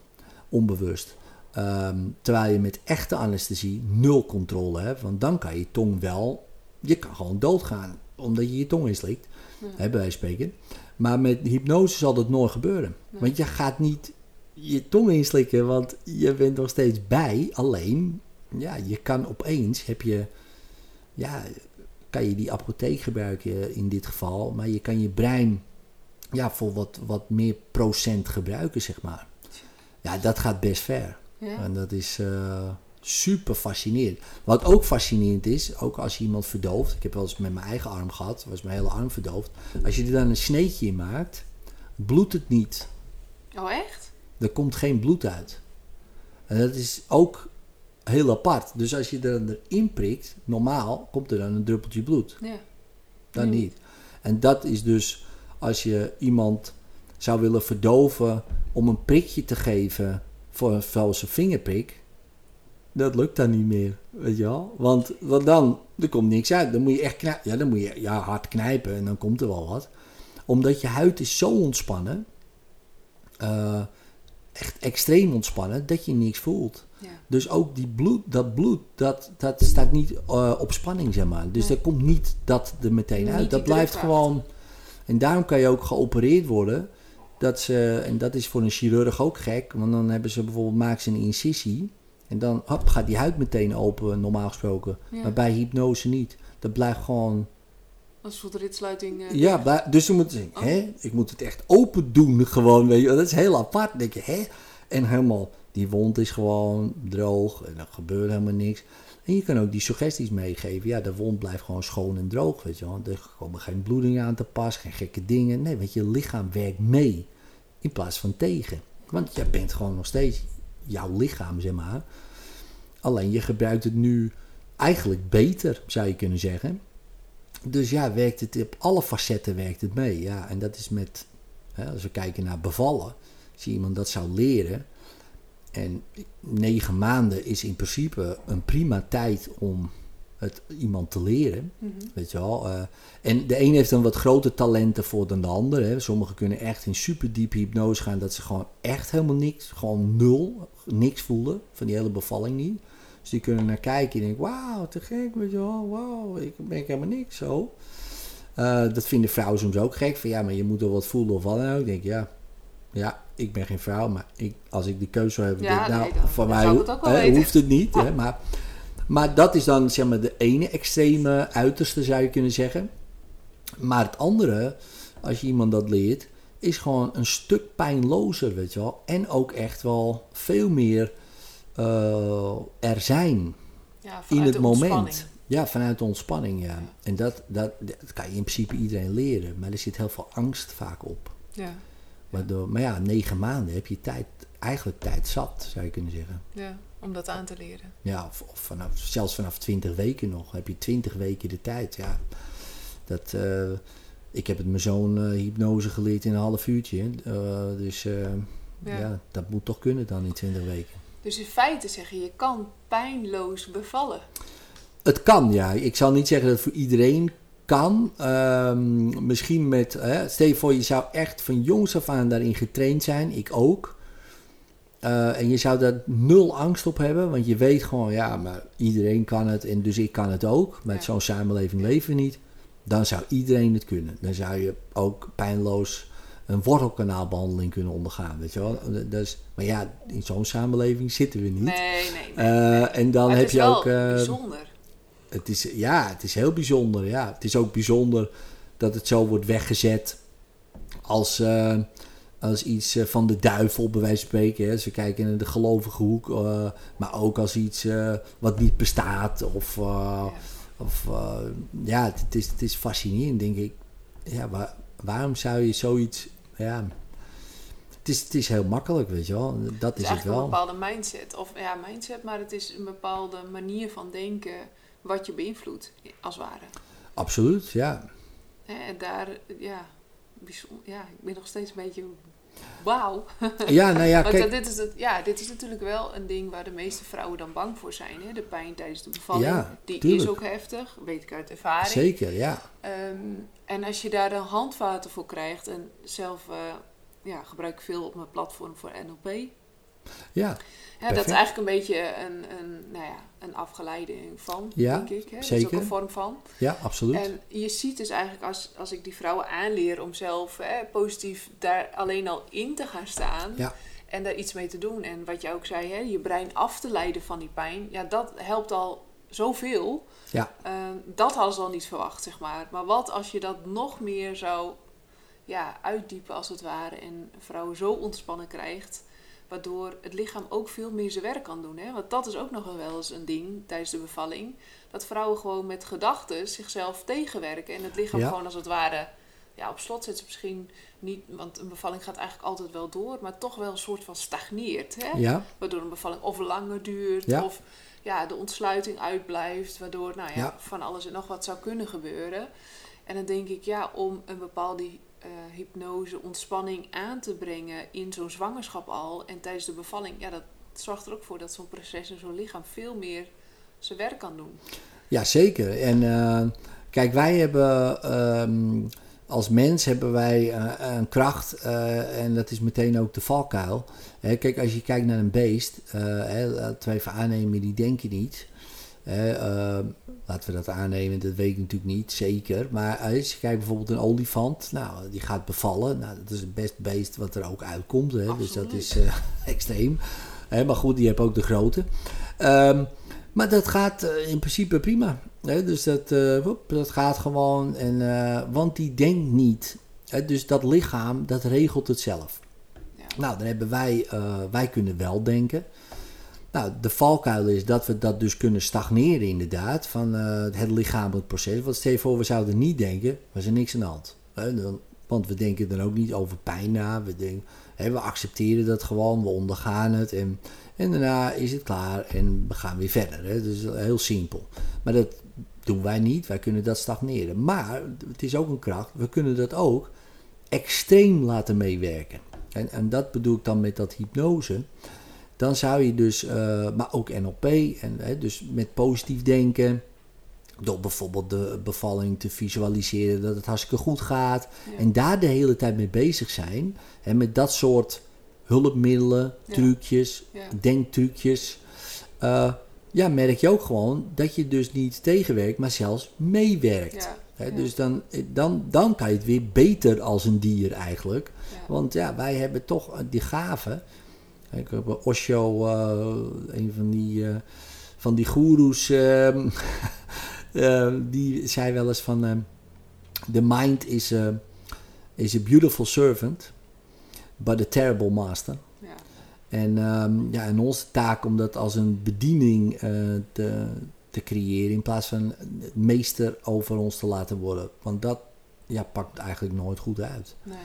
Onbewust. Um, terwijl je met echte anesthesie nul controle hebt. Want dan kan je tong wel je kan gewoon doodgaan omdat je je tong inslikt, ja. hè, bij spreken. Maar met hypnose zal dat nooit gebeuren. Want je gaat niet je tong inslikken, want je bent nog steeds bij. Alleen, ja, je kan opeens, heb je, ja, kan je die apotheek gebruiken in dit geval. Maar je kan je brein, ja, voor wat, wat meer procent gebruiken, zeg maar. Ja, dat gaat best ver. Ja. En dat is... Uh, super fascinerend. Wat ook fascinerend is, ook als je iemand verdooft. Ik heb wel eens met mijn eigen arm gehad, was mijn hele arm verdoofd. Als je er dan een sneetje in maakt, bloedt het niet. Oh, echt? Er komt geen bloed uit. En dat is ook heel apart. Dus als je er erin prikt, normaal komt er dan een druppeltje bloed. Ja. Dan niet. En dat is dus als je iemand zou willen verdoven om een prikje te geven voor een valse vingerprik dat lukt dan niet meer, weet je wel. Want wat dan? Er komt niks uit. Dan moet je echt knijpen. Ja, dan moet je ja, hard knijpen en dan komt er wel wat. Omdat je huid is zo ontspannen. Uh, echt extreem ontspannen, dat je niks voelt. Ja. Dus ook die bloed, dat bloed, dat, dat staat niet uh, op spanning, zeg maar. Dus nee. er komt niet dat er meteen uit. Dat blijft gewoon... En daarom kan je ook geopereerd worden. Dat ze, en dat is voor een chirurg ook gek. Want dan hebben ze bijvoorbeeld, maken ze een incisie. En dan hop, gaat die huid meteen open, normaal gesproken. Maar bij hypnose niet. Dat blijft gewoon... Een soort ritsluiting. Uh, ja, dus je moet zeggen, oh. hè, ik moet het echt open doen gewoon, weet je. Dat is heel apart, denk je, hè. En helemaal, die wond is gewoon droog en er gebeurt helemaal niks. En je kan ook die suggesties meegeven. Ja, de wond blijft gewoon schoon en droog, weet je wel. Er komen geen bloedingen aan te pas, geen gekke dingen. Nee, weet je, lichaam werkt mee in plaats van tegen. Want je bent gewoon nog steeds jouw lichaam, zeg maar. Alleen je gebruikt het nu eigenlijk beter, zou je kunnen zeggen. Dus ja, werkt het op alle facetten werkt het mee. Ja, en dat is met, hè, als we kijken naar bevallen, als je iemand dat zou leren. En negen maanden is in principe een prima tijd om het iemand te leren. Mhm. Weet je wel. eh, en de een heeft dan wat groter talenten voor dan de ander. Hè. Sommigen kunnen echt in super diepe hypnose gaan dat ze gewoon echt helemaal niks, gewoon nul, niks voelen van die hele bevalling niet. Dus die kunnen naar kijken en denken, wauw, te gek, weet je wel, wauw, ik ben helemaal niks zo. Eh, dat vinden vrouwen soms ook gek, van ja, maar je moet wel wat voelen of wat dan ook. Ik denk, ja, ja, ik ben geen vrouw, maar ik, als ik die keuze zou hebben, Ja, denk nou, nee, dan- mij het hè, hoeft het niet. Hè, maar, maar dat is dan zeg maar de ene extreme uiterste, zou je kunnen zeggen. Maar het andere, als je iemand dat leert, is gewoon een stuk pijnlozer, weet je wel. En ook echt wel veel meer eh, er zijn Ja, in het moment. ontspanning. Ja, vanuit de ontspanning, ja. Ja. En dat, dat, dat kan je in principe iedereen leren. Maar er zit heel veel angst vaak op. Ja, Waardoor, maar ja, negen maanden heb je tijd, eigenlijk tijd zat, zou je kunnen zeggen. ja, om dat aan te leren. Ja, of, of vanaf, zelfs vanaf 20 weken nog. Heb je 20 weken de tijd. Ja, dat, eh, ik heb het mijn zoon eh, hypnose geleerd in een half uurtje. Eh, dus Ja. ja. dat moet toch kunnen dan in 20 weken. Dus in feite zeg je, je kan pijnloos bevallen. Het kan, ja. Ik zal niet zeggen dat het voor iedereen kan. Ehm, misschien met, hè, stel je voor, je zou echt van jongs af aan daarin getraind zijn. Ik ook. Eh, en je zou daar nul angst op hebben, want je weet gewoon, ja, maar iedereen kan het en dus ik kan het ook. Met Ja. zo'n samenleving leven we niet. Dan zou iedereen het kunnen. Dan zou je ook pijnloos een wortelkanaalbehandeling kunnen ondergaan, weet je wel. Dat is, maar ja, in zo'n samenleving zitten we niet. Nee, nee, nee. Eh, en dan heb je wel ook. eh, bijzonder. Het is, ja, het is heel bijzonder. Ja. Het is ook bijzonder dat het zo wordt weggezet als, eh, als iets eh, van de duivel, bij wijze van spreken. Hè. Ze kijken in de gelovige hoek, eh, maar ook als iets wat niet bestaat. Of, Ja. of ja, het, het is, het is fascinerend, denk ik. Ja, waar- waarom zou je zoiets. Ja, het is, het is heel makkelijk, weet je wel. Dat Het is is het wel. een bepaalde mindset. Of ja, mindset, maar het is een bepaalde manier van denken wat je beïnvloedt, als het ware. Absoluut, ja. En daar, ja, bijzonder, ja, ik ben nog steeds een beetje wauw. Ja, nou ja, kijk. dat- dit, is het, ja, dit is natuurlijk wel een ding waar de meeste vrouwen dan bang voor zijn. Hè? De pijn tijdens de bevalling. Ja, Die is ook heftig, weet ik uit ervaring. Zeker, ja. Ehm, en als je daar dan handvaten voor krijgt, en zelf eh, ja, gebruik ik veel op mijn platform voor NLP. Ja, Ja, dat is eigenlijk een beetje een, een, nou ja, een afgeleiding van, Ja, denk ik. Hè? Dat is zeker. ook een vorm van. ja absoluut. En je ziet dus eigenlijk als, als ik die vrouwen aanleer om zelf hè, positief daar alleen al in te gaan staan. Ja. En daar iets mee te doen. En wat je ook zei, hè, je brein af te leiden van die pijn. Ja, dat helpt al zoveel. Ja. Ehm, dat hadden ze al niet verwacht, zeg maar. Maar wat als je dat nog meer zou ja, uitdiepen, als het ware. En vrouwen zo ontspannen krijgt. Waardoor het lichaam ook veel meer zijn werk kan doen. Hè? Want dat is ook nog wel eens een ding tijdens de bevalling. Dat vrouwen gewoon met gedachten zichzelf tegenwerken. En het lichaam Ja. gewoon als het ware ja, op slot zet. Misschien niet, want een bevalling gaat eigenlijk altijd wel door. Maar toch wel een soort van stagneert. Hè? Ja, Waardoor een bevalling of langer duurt. Ja. Of ja, de ontsluiting uitblijft. Waardoor nou ja, Ja. van alles en nog wat zou kunnen gebeuren. En dan denk ik, ja, om een bepaalde eh, hypnose, ontspanning aan te brengen in zo'n zwangerschap al. En tijdens de bevalling, ja, dat zorgt er ook voor dat zo'n proces in zo'n lichaam veel meer zijn werk kan doen. ja zeker. En eh, kijk, wij hebben ehm, als mens hebben wij eh, een kracht en dat is meteen ook de valkuil. Hè, kijk, als je kijkt naar een beest, hè, laten we even aannemen, die denken niet. Hè, eh, laten we dat aannemen, dat weet ik natuurlijk niet, zeker. Maar als je kijkt bijvoorbeeld een olifant, nou, die gaat bevallen. Nou, dat is het best beest wat er ook uitkomt. Hè, dus dat is eh, extreem. Hè, maar goed, die heb ook de grote. Ehm, maar dat gaat eh, in principe prima. Hè? Dus dat, eh, woep, dat gaat gewoon. En, eh, want die denkt niet. Hè? Dus dat lichaam, dat regelt het zelf. Ja. Nou, dan hebben wij, eh, wij kunnen wel denken. Nou, de valkuil is dat we dat dus kunnen stagneren inderdaad. Van eh, het lichamelijk proces. Want stel je voor, we zouden niet denken, was er niks aan de hand. Hè? Dan, want we denken dan ook niet over pijn na. We, denken, hè, we accepteren dat gewoon, we ondergaan het. En, en daarna is het klaar en we gaan weer verder. Hè? Dus heel simpel. Maar dat doen wij niet. Wij kunnen dat stagneren. Maar het is ook een kracht. We kunnen dat ook extreem laten meewerken. En, en dat bedoel ik dan met dat hypnose. Dan zou je dus, eh, maar ook NLP, en, hè, dus met positief denken. Door bijvoorbeeld de bevalling te visualiseren dat het hartstikke goed gaat. Ja. En daar de hele tijd mee bezig zijn. En met dat soort hulpmiddelen, Ja. trucjes, Ja. denktrucjes. eh, ja, merk je ook gewoon dat je dus niet tegenwerkt, maar zelfs meewerkt. Ja. Hè, Ja. Dus dan, dan, dan kan je het weer beter als een dier eigenlijk. Ja. Want ja, wij hebben toch eh, die gave. Ik heb Osho, eh, een van die, eh, van die goeroes, ehm, eh, die zei wel eens van... ehm, The mind is a, is a beautiful servant, but a terrible master. Ja. En, ehm, ja, en onze taak om dat als een bediening eh, te, te creëren... in plaats van het meester over ons te laten worden. Want dat ja, pakt eigenlijk nooit goed uit. Nee.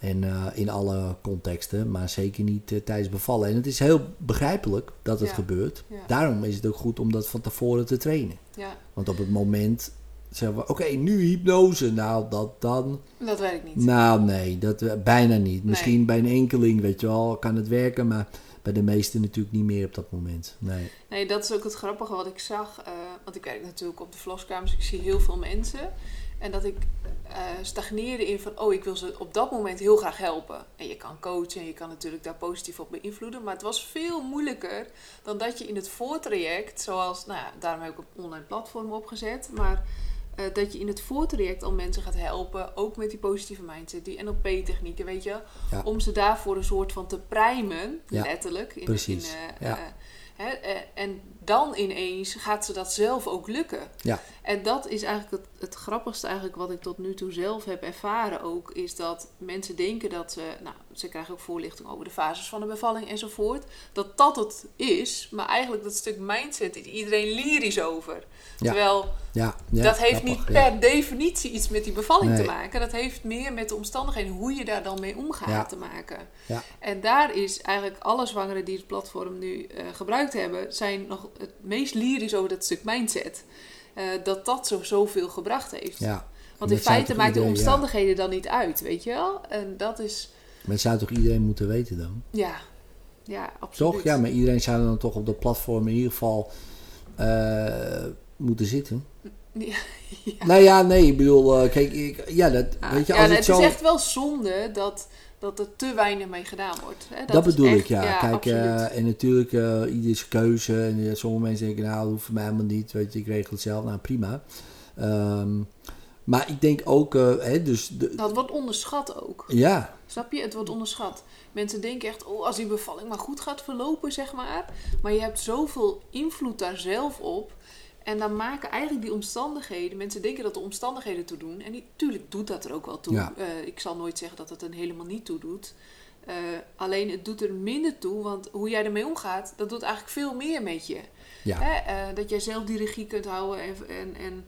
En eh, in alle contexten, maar zeker niet eh, tijdens bevallen. En het is heel begrijpelijk dat het Ja. gebeurt. Ja. Daarom is het ook goed om dat van tevoren te trainen. Ja. Want op het moment zeggen we, oké, nu hypnose. Nou, dat dan... Dat werkt niet. Nou, nee, dat eh, bijna niet. Nee. Misschien bij een enkeling, weet je wel, kan het werken. Maar bij de meesten natuurlijk niet meer op dat moment. Nee. Nee, dat is ook het grappige wat ik zag. eh, want ik werk natuurlijk op de verloskamers. Ik zie heel veel mensen. En dat ik eh, stagneerde in van... Oh, ik wil ze op dat moment heel graag helpen. En je kan coachen en je kan natuurlijk daar positief op beïnvloeden. Maar het was veel moeilijker dan dat je in het voortraject... Zoals, nou ja, daarom heb ik een online platform opgezet. Maar eh, dat je in het voortraject al mensen gaat helpen. Ook met die positieve mindset, die NLP-technieken, weet je. Ja. Om ze daarvoor een soort van te primen, Ja, letterlijk. In, precies. In, eh, Ja. eh, hè, en dan ineens gaat ze dat zelf ook lukken. Ja. En dat is eigenlijk het, het grappigste eigenlijk wat ik tot nu toe zelf heb ervaren ook. Is dat mensen denken dat ze... Nou, ze krijgen ook voorlichting over de fases van de bevalling enzovoort. Dat dat het is. Maar eigenlijk dat stuk mindset is iedereen lyrisch over. Ja. Terwijl Ja, ja, dat heeft grappig, niet per definitie iets met die bevalling te maken. Dat heeft meer met de omstandigheden, hoe je daar dan mee omgaat te maken. Ja. En daar is eigenlijk alle zwangeren die het platform nu eh, gebruikt hebben, zijn nog het meest lyrisch over dat stuk mindset. Eh, dat dat zo zoveel gebracht heeft. Ja. Want in dat feite maakt de ja. omstandigheden dan niet uit, weet je wel? En dat is, Maar dat zou toch iedereen moeten weten dan? ja, ja, absoluut. Toch? Ja, maar iedereen zou dan toch op de platform in ieder geval eh, moeten zitten. Ja, ja. Nou ja, nee, ik bedoel, eh, kijk, ik, ja, dat, Ja, weet je, ja, als nee, het het zo... is echt wel zonde dat, dat er te weinig mee gedaan wordt. Hè? Dat, bedoel echt- ik, ja. Kijk, eh, en natuurlijk, ieders keuze. En eh, sommige mensen denken, nou, dat hoeft voor mij helemaal niet. Weet je, ik regel het zelf. Nou, prima. Ehm, maar ik denk ook, hè, dus, de, Dat wordt onderschat ook. ja, Snap je? Het wordt onderschat. Mensen denken echt, oh, als die bevalling maar goed gaat verlopen, zeg maar. Maar je hebt zoveel invloed daar zelf op. En dan maken eigenlijk die omstandigheden... Mensen denken dat de omstandigheden toe doen. En natuurlijk doet dat er ook wel toe. Ja. Eh, ik zal nooit zeggen dat het er helemaal niet toe doet. Eh, alleen het doet er minder toe. Want hoe jij ermee omgaat, dat doet eigenlijk veel meer met je. ja, Hè? Eh, dat jij zelf die regie kunt houden. En, en, en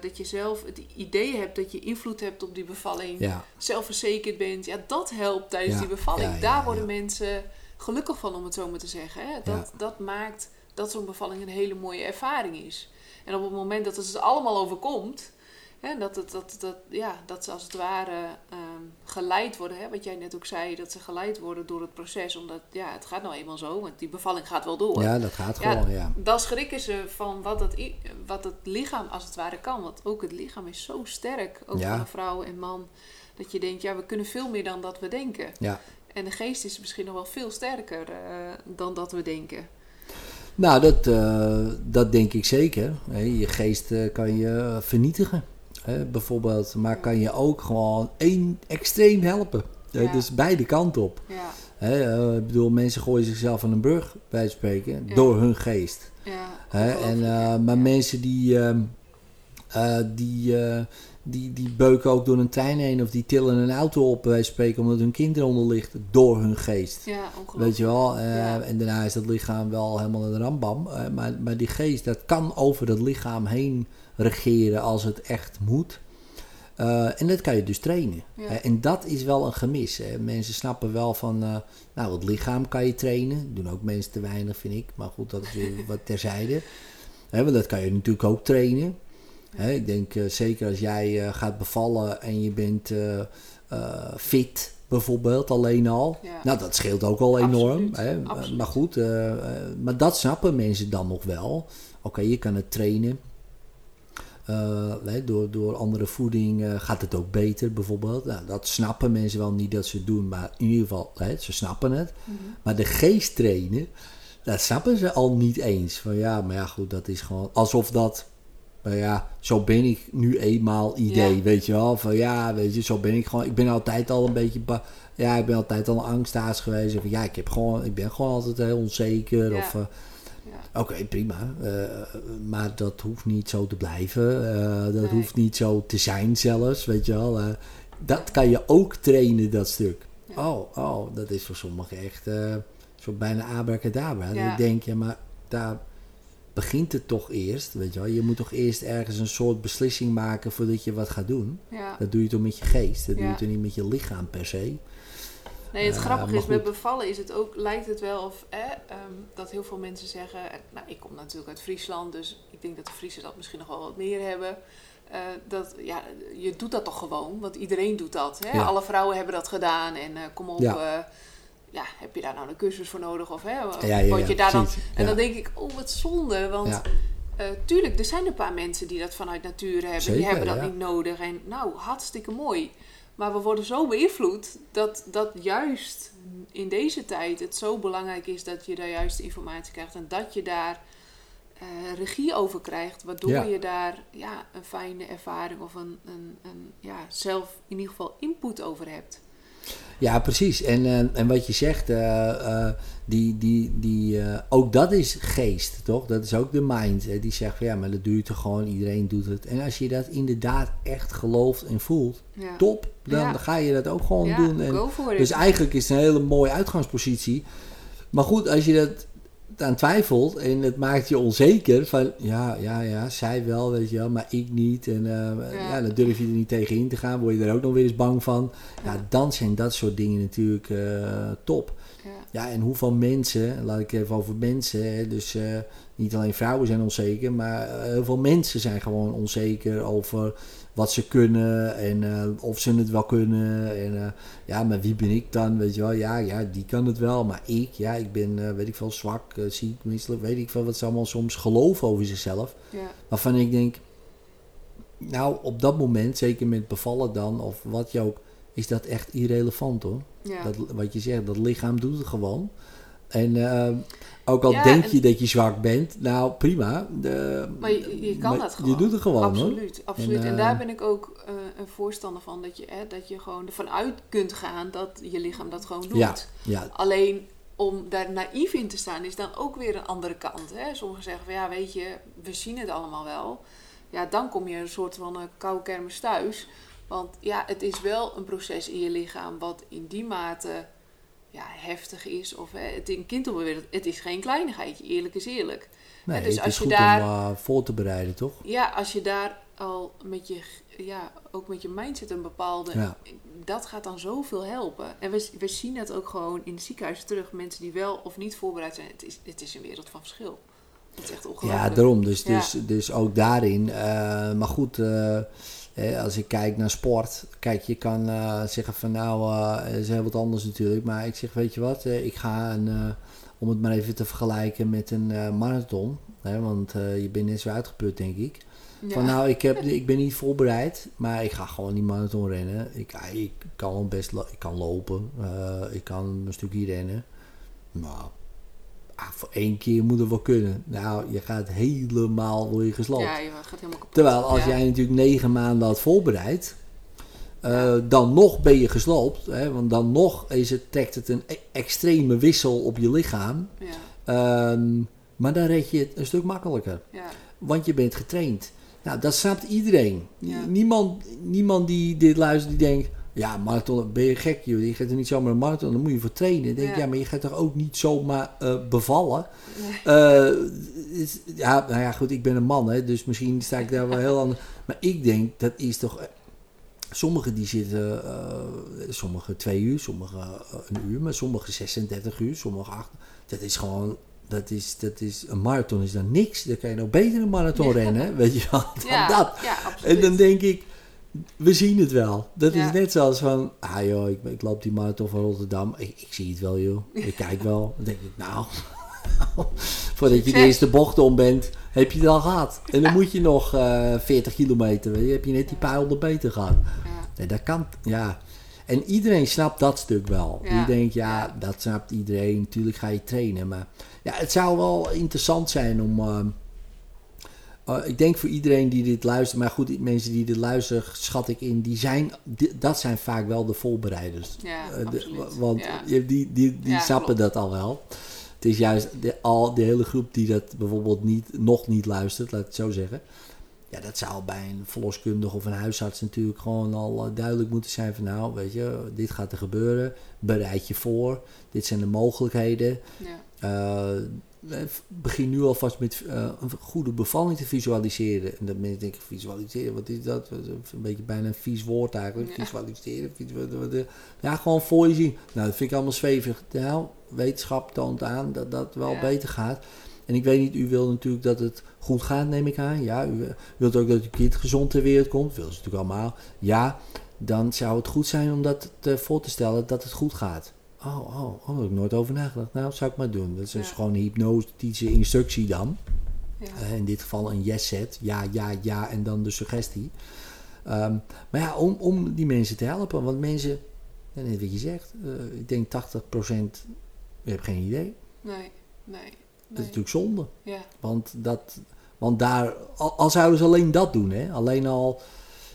dat je zelf het idee hebt dat je invloed hebt op die bevalling ja, zelfverzekerd bent. Ja, dat helpt tijdens die bevalling. Daar worden mensen gelukkig van, om het zo maar te zeggen. Hè? Dat, dat maakt dat zo'n bevalling een hele mooie ervaring is. En op het moment dat het ze allemaal overkomt... Hè, dat, het, dat, dat, ja, dat ze als het ware ehm, geleid worden. Hè? Wat jij net ook zei, dat ze geleid worden door het proces. Omdat, ja, het gaat nou eenmaal zo. Want die bevalling gaat wel door. ja, dat gaat Ja, gewoon, ja. Dan schrikken ze van wat het, wat het lichaam als het ware kan. Want ook het lichaam is zo sterk, ook Ja. van vrouw en man. Dat je denkt, ja, we kunnen veel meer dan dat we denken. ja. En de geest is misschien nog wel veel sterker eh, dan dat we denken. Nou, dat, eh, dat denk ik zeker. Je geest eh, kan je vernietigen, bijvoorbeeld. Maar kan je ook gewoon één extreem helpen. Ja. Dus beide kanten op. Ja, eh, ik bedoel, mensen gooien zichzelf van een brug, bij spreken, Ja. door hun geest. ja. En, maar mensen die, ehm, eh, die, die, die beuken ook door een trein heen of die tillen een auto op, van spreken, omdat hun kinderen onder ligt, door hun geest. Ja, ongelooflijk. Weet je wel? Eh, Ja. En daarna is dat lichaam wel helemaal een rambam. Eh, maar, maar die geest, dat kan over dat lichaam heen regeren als het echt moet. Eh, en dat kan je dus trainen. Ja. En dat is wel een gemis. Hè. Mensen snappen wel van, nou, het lichaam kan je trainen. Doen ook mensen te weinig, vind ik. Maar goed, dat is weer wat terzijde. Hè, want dat kan je natuurlijk ook trainen. Ik denk eh, zeker als jij eh, gaat bevallen en je bent eh, fit, bijvoorbeeld, alleen al. Ja. Nou, dat scheelt ook al enorm. Absoluut, Hè? absoluut. Maar goed, maar dat snappen mensen dan nog wel. Oké, je kan het trainen. Door, door andere voeding gaat het ook beter, bijvoorbeeld. Nou, dat snappen mensen wel niet dat ze het doen, maar in ieder geval, hè, ze snappen het. Mm -hmm. Maar de geest trainen, dat snappen ze al niet eens. Van ja, maar ja, goed, dat is gewoon alsof dat. Nou ja, zo ben ik nu eenmaal idee, ja. weet je wel. Van ja, weet je, zo ben ik gewoon. Ik ben altijd al een beetje. Ja, ik ben altijd al een angstaas geweest. Of ja, ik, heb gewoon, ik ben gewoon altijd heel onzeker. Ja. Of. Uh, Oké, prima. Uh, maar dat hoeft niet zo te blijven. Uh, dat Nee. hoeft niet zo te zijn zelfs, weet je wel. Uh, dat kan je ook trainen, dat stuk. Ja. Oh, oh, dat is voor sommigen echt zo bijna abracadabra. Ja. Ik denk, ja, maar daar begint het toch eerst, weet je wel. Je moet toch eerst ergens een soort beslissing maken voordat je wat gaat doen. Ja. Dat doe je toch met je geest, dat doe je toch niet met je lichaam per se. Nee, het Eh, grappige is, met bevallen is het ook, lijkt het wel of eh, ehm, dat heel veel mensen zeggen. eh, Nou, ik kom natuurlijk uit Friesland, dus ik denk dat de Friesen dat misschien nog wel wat meer hebben. eh, dat, ja, je doet dat toch gewoon, want iedereen doet dat. Hè? Ja. Alle vrouwen hebben dat gedaan en kom op, Ja. Ja. heb je daar nou een cursus voor nodig? Of hè, Ja, ja, word ja, je daar dan... En dan denk ik, oh wat zonde, want eh, tuurlijk, er zijn een paar mensen die dat vanuit natuur hebben. die hebben dat niet nodig. En nou, hartstikke mooi. Maar we worden zo beïnvloed dat, dat juist in deze tijd het zo belangrijk is dat je daar juist informatie krijgt. En dat je daar eh, regie over krijgt. Waardoor Ja. je daar ja, een fijne ervaring of een, een, een, ja, zelf in ieder geval input over hebt. Ja, precies. En, eh, en wat je zegt, eh, eh, die, die, die, ook dat is geest, toch? Dat is ook de mind. Hè? Die zegt van ja, maar dat je toch gewoon, iedereen doet het. En als je dat inderdaad echt gelooft en voelt, Ja, top, dan Ja. ga je dat ook gewoon ja, doen. En, dus eigenlijk is het een hele mooie uitgangspositie. Maar goed, als je dat aan twijfelt en het maakt je onzeker van ja, ja, ja, zij wel, weet je wel, maar ik niet. En eh, ja. Ja. dan durf je er niet tegen in te gaan, word je er ook nog weer eens bang van. Ja, Ja. dan zijn dat soort dingen natuurlijk eh, top. ja. Ja, en hoeveel mensen, laat ik even over mensen, hè, dus eh, niet alleen vrouwen zijn onzeker, maar heel veel mensen zijn gewoon onzeker over wat ze kunnen en eh, of ze het wel kunnen. En eh, ja, maar wie ben ik dan? Weet je wel, ja, ja, die kan het wel, maar ik, ja, ik ben, eh, weet ik veel, zwak, ziek, misselijk, weet ik veel wat ze allemaal soms geloven over zichzelf. ja. Waarvan ik denk, nou, op dat moment, zeker met bevallen dan, of wat je ook, is dat echt irrelevant hoor. ja. Dat, wat je zegt, dat lichaam doet het gewoon. En eh, ook al Ja, denk en- je dat je zwak bent, nou prima. De, Maar je, je kan maar dat gewoon. Je doet het gewoon hoor. Absoluut, absoluut. En, En, eh, daar ben ik ook eh, een voorstander van. Dat je, hè, dat je gewoon ervan uit kunt gaan dat je lichaam dat gewoon doet. Ja, ja, Alleen om daar naïef in te staan is dan ook weer een andere kant. Hè? Sommigen zeggen van ja, weet je, we zien het allemaal wel. Ja, dan kom je een soort van een koude kermis thuis. Want ja, het is wel een proces in je lichaam wat in die mate ja, heftig is. Of hè, het een kind op de wereld, het is geen kleinigheidje, eerlijk is eerlijk. nee, dus het als is je goed daar- om uh, voor te bereiden, toch? Ja, als je daar al met je, ja, ook met je mindset een bepaalde, Ja. dat gaat dan zoveel helpen. En we, we zien het ook gewoon in het ziekenhuis terug. Mensen die wel of niet voorbereid zijn. Het is, het is een wereld van verschil. Het is echt ongelooflijk. Ja, daarom. Dus, Ja. dus, dus ook daarin. eh, maar goed, eh, eh, als ik kijk naar sport. Kijk, je kan eh, zeggen van nou, het is heel wat anders natuurlijk. Maar ik zeg, weet je wat, eh, ik ga een, om het maar even te vergelijken met een marathon. Hè, want je bent net zo uitgeput, denk ik. Ja. Van nou, ik, heb, ik ben niet voorbereid, maar ik ga gewoon die marathon rennen. Ik, ik kan best ik kan lopen, ik kan een stukje rennen. Nou, ah, voor één keer moet het wel kunnen. Nou, je gaat helemaal door je gesloopt. Ja, je gaat helemaal kapot. Terwijl als Ja. jij natuurlijk negen maanden had voorbereid, eh, dan nog ben je gesloopt. Hè, want dan nog is het, trekt het een e- extreme wissel op je lichaam. Ja, Ehm, maar dan red je het een stuk makkelijker. ja, Want je bent getraind. Nou, dat snapt iedereen. Ja. Niemand, niemand die dit luistert, die denkt... Ja, marathon, ben je gek joh. Je gaat er niet zomaar een marathon, dan moet je voor trainen. Dan denk Ja. ja, maar je gaat toch ook niet zomaar eh, bevallen? Nee. Eh, is- ja, nou ja, goed, ik ben een man, hè, dus misschien sta ik daar wel heel anders. Maar ik denk, dat is toch... eh, Sommigen die zitten, eh sommige twee uur, sommige eh, een uur, maar sommige 36 uur, sommige acht. Dat is gewoon, dat is, dat is, een marathon is dan niks. Dan kan je nog beter een marathon Ja. rennen, weet je wel, dan ja, dat. ja, absoluut. En dan denk ik, we zien het wel. Dat Ja. is net zoals van, ah joh, ik, ik loop die marathon van Rotterdam. Ik, ik zie het wel joh, ik kijk wel. Dan denk ik, nou, Voordat je de eerste bocht om bent, heb je het al gehad. En dan moet je nog eh 40 kilometer, weet je, heb je net die paar honderd meter gehad. Nee, dat kan, ja. En iedereen snapt dat stuk wel. Ja. Die denkt, ja, Ja. dat snapt iedereen. Natuurlijk ga je trainen. Maar ja, het zou wel interessant zijn om... ehm, eh, ik denk voor iedereen die dit luistert... Maar goed, die mensen die dit luisteren, schat ik in... Die zijn, die- dat zijn vaak wel de voorbereiders. Ja, Eh, de- want Ja. die, die, die Ja, klopt. dat al wel. Het is juist de, al, de hele groep die dat bijvoorbeeld niet, nog niet luistert, laat ik het zo zeggen. Ja, dat zou bij een verloskundige of een huisarts natuurlijk gewoon al eh, duidelijk moeten zijn van nou, weet je, dit gaat er gebeuren. Bereid je voor. Dit zijn de mogelijkheden. Ja. Begin nu alvast met eh, een goede bevalling te visualiseren. En dat mensen denken, visualiseren, wat is dat? Dat is Een beetje bijna een vies woord eigenlijk. Ja. Visualiseren, visu- wat- wat- wat- ja, gewoon voor je zien. Nou, dat vind ik allemaal zwevig. Nou, wetenschap toont aan dat dat wel Ja. beter gaat. En ik weet niet, u wil natuurlijk dat het goed gaat, neem ik aan. Ja, u eh, wilt ook dat uw kind gezond ter wereld komt. Wil ze natuurlijk allemaal. Ja, dan zou het goed zijn om dat te, voor te stellen dat het goed gaat. Oh, oh, oh, daar heb ik nooit over nagedacht. Nou, dat zou ik maar doen. Dat is dus gewoon een hypnotische instructie dan. Ja. Eh, in dit geval een yes-set. Ja, ja, ja en dan de suggestie. Ehm, maar ja, om, om die mensen te helpen. Want mensen, ja, net wat je zegt, eh, ik denk 80% je hebt geen idee. Nee, nee. Dat is nee. natuurlijk zonde. Ja, Want, dat, want daar, al, al zouden ze alleen dat doen, hè? alleen al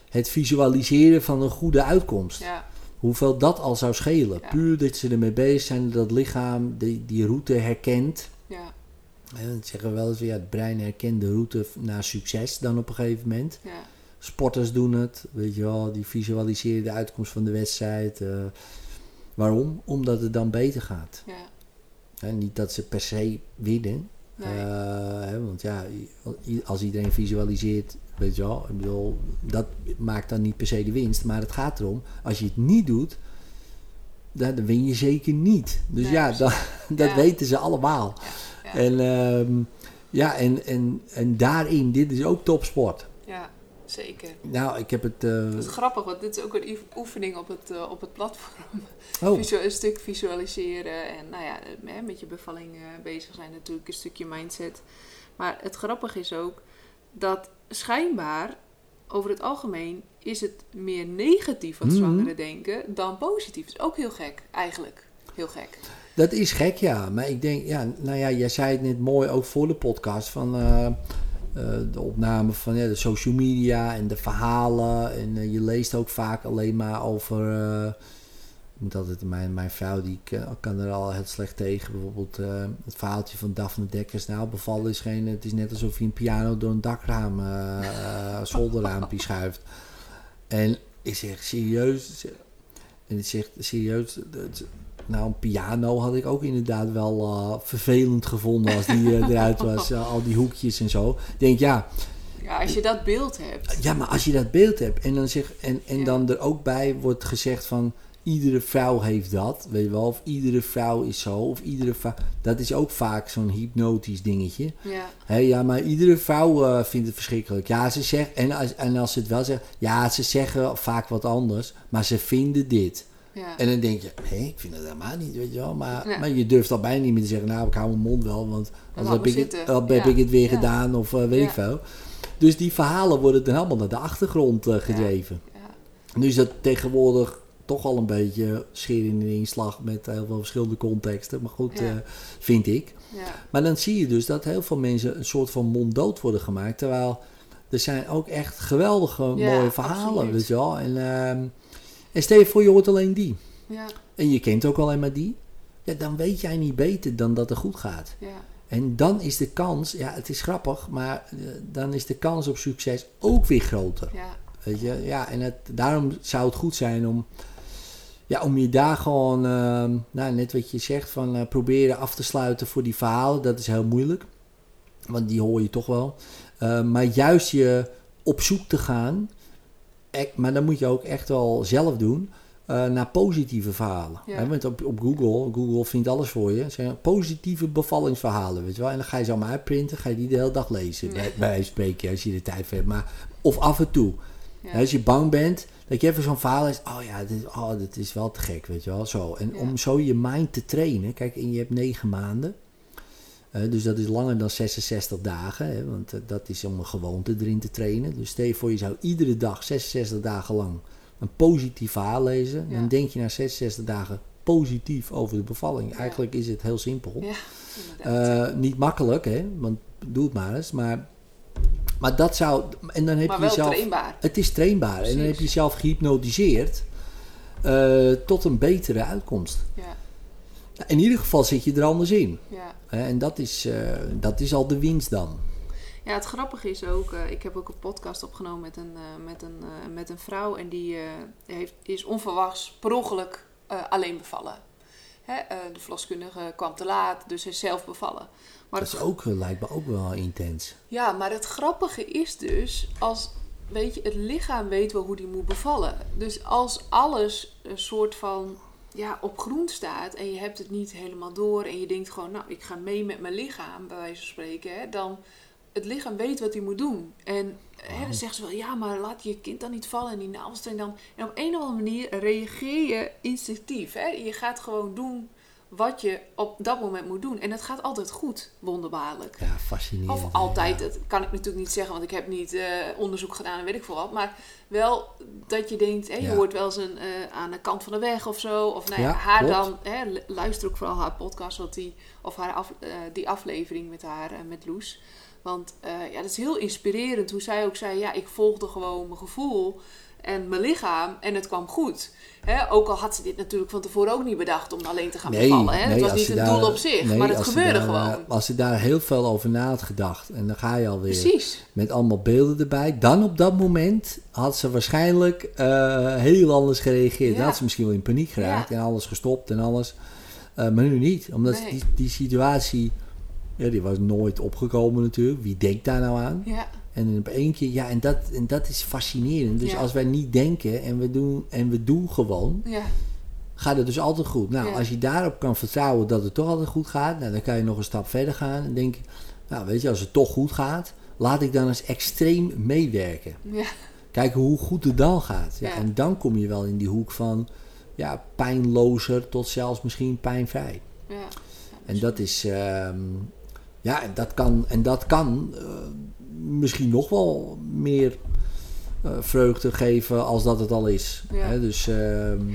het visualiseren van een goede uitkomst. ja, Hoeveel dat al zou schelen. Ja. Puur dat ze ermee bezig zijn, dat lichaam die, die route herkent. ja, Dat zeggen we wel eens, ja, het brein herkent de route naar succes dan op een gegeven moment. ja, Sporters doen het, weet je wel, die visualiseren de uitkomst van de wedstrijd. eh. waarom? Omdat het dan beter gaat. ja. Niet dat ze per se winnen, Nee. eh, hè, want ja, als iedereen visualiseert, weet je wel, ik bedoel, dat maakt dan niet per se de winst. Maar het gaat erom, als je het niet doet, dan, dan win je zeker niet. Dus Nee, ja, dat, dat Ja. weten ze allemaal. ja. En, ehm, ja, en, en, en daarin, dit is ook topsport. ja, zeker. Nou, ik heb het... Dat is grappig, want dit is ook een oef- oefening op het, eh, op het platform. oh, een stuk visualiseren en nou ja, eh, met je bevalling bezig zijn natuurlijk, een stukje mindset. Maar het grappige is ook dat schijnbaar, over het algemeen, is het meer negatief wat Mhm. zwangeren denken dan positief. Dat is ook heel gek, eigenlijk. Heel gek. Dat is gek, ja. Maar ik denk, ja, nou ja, jij zei het net mooi ook voor de podcast van eh, eh, de opname van ja, de social media en de verhalen. En eh, je leest ook vaak alleen maar over. Eh, dat het, mijn, mijn vrouw die kan, kan er al heel slecht tegen. Bijvoorbeeld eh, het verhaaltje van Daphne Dekkers. Nou, bevallen is geen. Het is net alsof je een piano door een dakraam, eh eh, zolderraampje schuift. En ik zeg serieus. En ik zeg serieus. nou, een piano had ik ook inderdaad wel eh, vervelend gevonden als die eh, eruit was. eh, al die hoekjes en zo. Ik denk, ja, Ja, als je dat beeld hebt. ja, maar als je dat beeld hebt en dan, zeg, en, en Ja. dan er ook bij wordt gezegd van iedere vrouw heeft dat, weet je wel, of iedere vrouw is zo, of iedere vrouw, dat is ook vaak zo'n hypnotisch dingetje. Ja, Hé, ja, maar iedere vrouw eh, vindt het verschrikkelijk. Ja, ze zegt, en als, en als ze het wel zeggen, ja, ze zeggen vaak wat anders, maar ze vinden dit. ja. En dan denk je, hé, ik vind het helemaal niet, weet je wel. Maar, Ja. maar je durft al bijna niet meer te zeggen, nou, ik hou mijn mond wel, want anders laat heb, ik heb Ja. ik het weer gedaan of eh, weet ik veel. Dus die verhalen worden dan helemaal naar de achtergrond eh, gedreven. ja. Nu is dat tegenwoordig toch al een beetje scheer in de inslag met heel veel verschillende contexten. Maar goed, Ja. eh, vind ik. ja. Maar dan zie je dus dat heel veel mensen een soort van monddood worden gemaakt. Terwijl er zijn ook echt geweldige Ja, mooie verhalen, weet je wel. En, ehm, en stel je voor, je hoort alleen die. ja, En je kent ook alleen maar die. Ja, dan weet jij niet beter dan dat het goed gaat. ja. En dan is de kans, ja, het is grappig, maar eh, dan is de kans op succes ook weer groter. ja. Weet je, ja, en het, daarom zou het goed zijn om, ja, om je daar gewoon, ehm, nou, net wat je zegt, van eh, proberen af te sluiten voor die verhalen. Dat is heel moeilijk, want die hoor je toch wel. Eh, maar juist je op zoek te gaan, ek- maar dan moet je ook echt wel zelf doen, eh, naar positieve verhalen. Ja. Hè, want op, op Google, Google vindt alles voor je, zijn positieve bevallingsverhalen, weet je wel. En dan ga je ze allemaal uitprinten, ga je die de hele dag lezen, bij, bij spreken, als je de tijd voor hebt. Maar, of af en toe. ja. Als je bang bent, dat je even zo'n verhaal is. Oh ja, dit, oh, dit is wel te gek, weet je wel. Zo. En Ja. om zo je mind te trainen. Kijk, en je hebt negen maanden. Eh, dus dat is langer dan 66 dagen, hè, want eh, dat is om een gewoonte erin te trainen. Dus stel je voor, je zou iedere dag 66 dagen lang een positief verhaal lezen. Ja. Dan denk je na 66 dagen positief over de bevalling. Ja. Eigenlijk is het heel simpel. Ja. Eh, niet makkelijk, hè, want doe het maar eens. Maar, maar dat zou. En dan heb maar je wel jezelf. trainbaar. Het is trainbaar. En dan heb je jezelf gehypnotiseerd eh, tot een betere uitkomst. Ja, In ieder geval zit je er anders in. ja. En dat is, eh, dat is al de winst dan. Ja, het grappige is ook, eh, ik heb ook een podcast opgenomen met een, met een, met een vrouw en die heeft, is onverwachts per ongeluk alleen bevallen. Hè, de verloskundige kwam te laat, dus is zelf bevallen. Maar Dat het, is ook, eh, lijkt me ook wel intens. ja, maar het grappige is dus, als weet je, het lichaam weet wel hoe die moet bevallen. Dus als alles een soort van ja, op groen staat en je hebt het niet helemaal door en je denkt gewoon, nou, ik ga mee met mijn lichaam, bij wijze van spreken, hè, dan het lichaam weet wat hij moet doen. En hè, dan zeggen ze wel, ja, maar laat je kind dan niet vallen en die navelstreng dan. En op een of andere manier reageer je instinctief. Hè? Je gaat gewoon doen wat je op dat moment moet doen. En het gaat altijd goed, wonderbaarlijk. Ja, fascinerend. Of altijd, ja. dat kan ik natuurlijk niet zeggen, want ik heb niet eh, onderzoek gedaan en weet ik veel wat. Maar wel dat je denkt, je Ja. hoort wel eens een, eh, aan de kant van de weg of zo. Of nou ja, haar klopt. dan, hè, lu- luister ook vooral haar podcast, wat die, of haar af, eh, die aflevering met haar, met Loes. Want ja, dat is heel inspirerend hoe zij ook zei, ja, ik volgde gewoon mijn gevoel en mijn lichaam en het kwam goed. Ook al had ze dit natuurlijk van tevoren ook niet bedacht om alleen te gaan bevallen. Hè? het was niet een daar- doel op zich, nee, maar het gebeurde daar, eh, gewoon. Als ze daar heel veel over na had gedacht en dan ga je alweer Precies. met allemaal beelden erbij. Dan op dat moment had ze waarschijnlijk eh, heel anders gereageerd. Dan Ja. had ze misschien wel in paniek geraakt Ja. en alles gestopt en alles. Eh, maar nu niet, omdat Nee. die, die situatie, ja, die was nooit opgekomen natuurlijk. Wie denkt daar nou aan? Ja, En op één keer, ja, en dat, en dat is fascinerend. Dus Ja. als wij niet denken en we doen, en we doen gewoon, ja, gaat het dus altijd goed. Nou, Ja. als je daarop kan vertrouwen dat het toch altijd goed gaat, nou, dan kan je nog een stap verder gaan en denk nou weet je, als het toch goed gaat, laat ik dan eens extreem meewerken. ja, Kijken hoe goed het dan gaat. Ja, Ja. En dan kom je wel in die hoek van ja, pijnlozer tot zelfs misschien pijnvrij. ja. En dat is, ehm, ja, en dat kan, en dat kan eh, misschien nog wel meer eh, vreugde geven als dat het al is. Ja. Hè, dus ehm,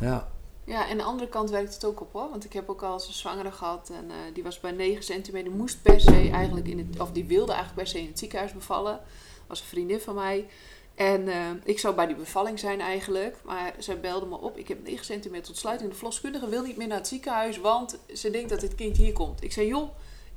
ja. Ja, en de andere kant werkt het ook op hoor. Want ik heb ook al eens een zwangere gehad en eh, die was bij 9 centimeter. Moest per se eigenlijk in het, of die wilde eigenlijk per se in het ziekenhuis bevallen. Was een vriendin van mij. En eh, ik zou bij die bevalling zijn eigenlijk. Maar zij belde me op. Ik heb 9 centimeter tot sluiting. De verloskundige wil niet meer naar het ziekenhuis. Want ze denkt dat dit kind hier komt. Ik zei, joh,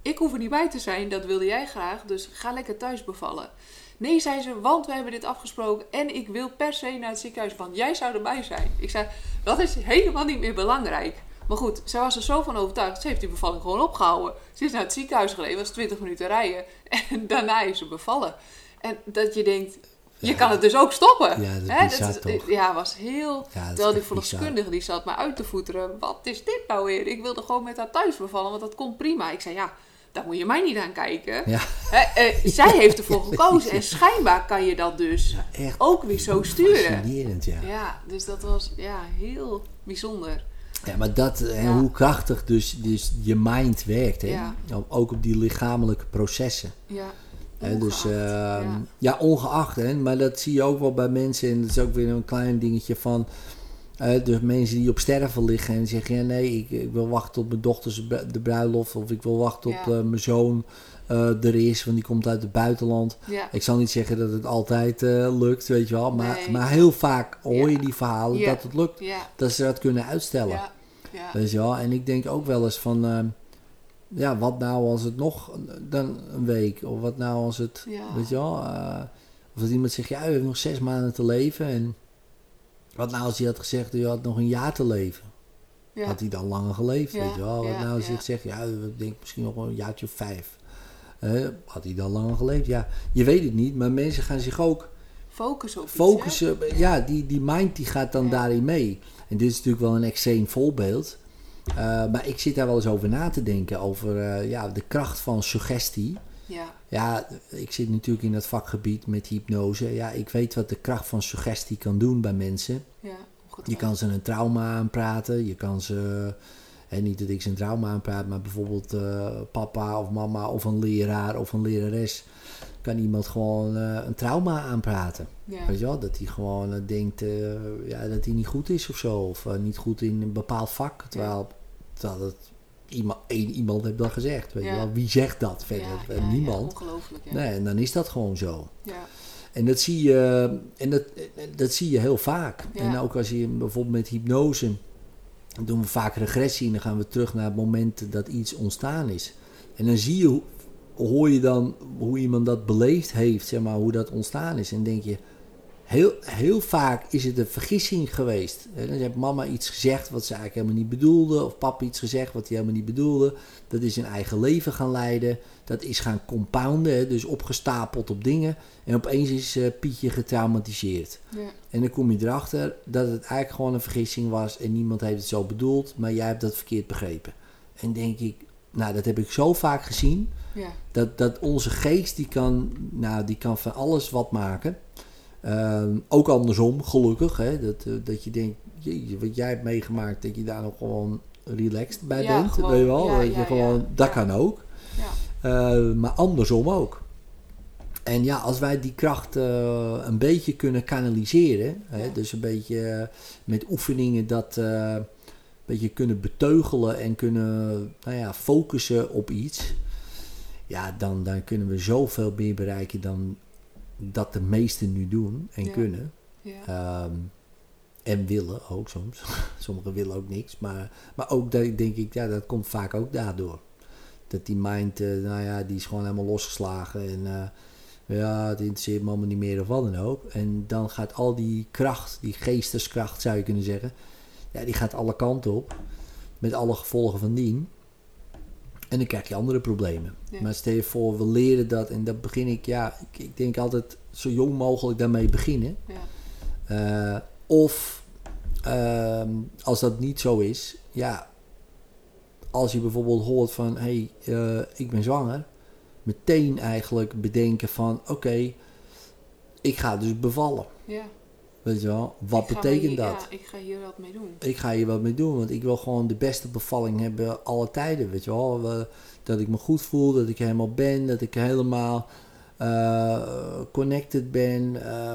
ik hoef er niet bij te zijn. Dat wilde jij graag. Dus ga lekker thuis bevallen. Nee, zei ze, want we hebben dit afgesproken. En ik wil per se naar het ziekenhuis. Want jij zou erbij zijn. Ik zei, dat is helemaal niet meer belangrijk. Maar goed, zij was er zo van overtuigd. Ze heeft die bevalling gewoon opgehouden. Ze is naar het ziekenhuis gereden. was 20 minuten rijden. En daarna is ze bevallen. En dat je denkt, je Ja. kan het dus ook stoppen. Ja, dat is Hè, bizar, is- toch? Ja, was heel... Ja, dat Terwijl die bizar. verloskundige die zat me uit te voeteren. Wat is dit nou weer? Ik wilde gewoon met haar thuis bevallen, want dat komt prima. Ik zei, ja, daar moet je mij niet aan kijken. Ja. Hè, eh, zij heeft ervoor gekozen. En schijnbaar kan je dat dus Echt ook weer zo sturen. fascinerend, ja. Ja, dus dat was ja, heel bijzonder. Ja, maar dat, en Ja. hoe krachtig dus, dus je mind werkt, hè? Ja. Ook op die lichamelijke processen. Ja, Hè, dus ongeacht, ehm, ja. ja. ongeacht, hè, maar dat zie je ook wel bij mensen. En dat is ook weer een klein dingetje van. De mensen die op sterven liggen en zeggen: ja, nee, ik, ik wil wachten tot mijn dochter de bruiloft. Of ik wil wachten tot Ja. eh, mijn zoon eh, er is, want die komt uit het buitenland. Ja, Ik zal niet zeggen dat het altijd lukt, weet je wel. Maar, Nee. maar heel vaak hoor je die verhalen dat het lukt. Dat ze dat kunnen uitstellen. ja, ja. Weet je wel? En ik denk ook wel eens van, ehm, ja, wat nou als het nog dan een week? Of wat nou als het, Ja. weet je wel? of dat iemand zegt, ja, u heeft nog zes maanden te leven. En wat nou als hij had gezegd, u had nog een jaar te leven? ja. Had hij dan langer geleefd, Ja, weet je wel? Wat nou als hij gezegd, ja, ik denk misschien nog wel een jaartje of vijf. Had hij dan langer geleefd? Ja, je weet het niet, maar mensen gaan zich ook Focus op iets, focussen. ja, die, die mind die gaat dan daarin mee. En dit is natuurlijk wel een extreem voorbeeld. Eh, maar ik zit daar wel eens over na te denken. Over eh, ja, de kracht van suggestie. Ja, Ja, ik zit natuurlijk in dat vakgebied met hypnose. Ja, ik weet wat de kracht van suggestie kan doen bij mensen. ja, Je kan ze een trauma aanpraten. Je kan ze En niet dat ik zijn trauma aanpraat, maar bijvoorbeeld eh, papa of mama of een leraar of een lerares kan iemand gewoon eh, een trauma aanpraten. Ja. Weet je wel? Dat hij gewoon eh, denkt ja, dat hij niet goed is of zo. Of niet goed in een bepaald vak. Terwijl, terwijl het iemand, één iemand heeft dat gezegd. Weet je wel? Wie zegt dat verder? Eh, Niemand. Nee, en dan is dat gewoon zo. Ja. En dat zie je, en dat, dat zie je heel vaak. En ook als je bijvoorbeeld met hypnose, dan doen we vaak regressie en dan gaan we terug naar het moment dat iets ontstaan is. En dan zie je, hoor je dan hoe iemand dat beleefd heeft, zeg maar, hoe dat ontstaan is. En denk je, heel, heel vaak is het een vergissing geweest. En dan heeft mama iets gezegd wat ze eigenlijk helemaal niet bedoelde, of papa iets gezegd wat hij helemaal niet bedoelde. Dat is een eigen leven gaan leiden. Dat is gaan compounden, dus opgestapeld op dingen. En opeens is eh, Pietje getraumatiseerd. Ja. En dan kom je erachter dat het eigenlijk gewoon een vergissing was en niemand heeft het zo bedoeld, maar jij hebt dat verkeerd begrepen. En denk ik, nou dat heb ik zo vaak gezien, Ja. dat, dat onze geest die kan, nou, die kan van alles wat maken. Ehm, ook andersom, gelukkig, hè, dat, eh, dat je denkt, jeetje, wat jij hebt meegemaakt, dat je daar nog gewoon relaxed bij Ja, bent. gewoon, weet je wel? ja, dat je gewoon, dat kan ook. Ja. Eh, maar andersom ook. En ja, als wij die kracht eh, een beetje kunnen kanaliseren, hè, dus een beetje met oefeningen dat eh, een beetje kunnen beteugelen en kunnen nou ja, focussen op iets, ja, dan, dan kunnen we zoveel meer bereiken dan dat de meesten nu doen en Ja. kunnen. Ja. Ehm, en willen ook soms. Sommigen willen ook niks. Maar, maar ook dat, denk ik, ja, dat komt vaak ook daardoor. Dat die mind, eh, nou ja, die is gewoon helemaal losgeslagen. En eh, ja, het interesseert me allemaal niet meer of wat dan ook. En dan gaat al die kracht, die geesteskracht zou je kunnen zeggen. Ja, die gaat alle kanten op. Met alle gevolgen van dien. En dan krijg je andere problemen. Ja. Maar stel je voor, we leren dat. En dat begin ik, ja, ik, ik denk altijd zo jong mogelijk daarmee beginnen. Ja. Eh, of ehm, als dat niet zo is, ja, als je bijvoorbeeld hoort van hé, hey, eh, ik ben zwanger, meteen eigenlijk bedenken van oké, ik ga dus bevallen. Ja. Weet je wel, wat betekent hier- dat? Ja, ik ga hier wat mee doen. Ik ga hier wat mee doen, want ik wil gewoon de beste bevalling hebben alle tijden, weet je wel. We- dat ik me goed voel, dat ik helemaal ben, dat ik helemaal eh, connected ben. eh,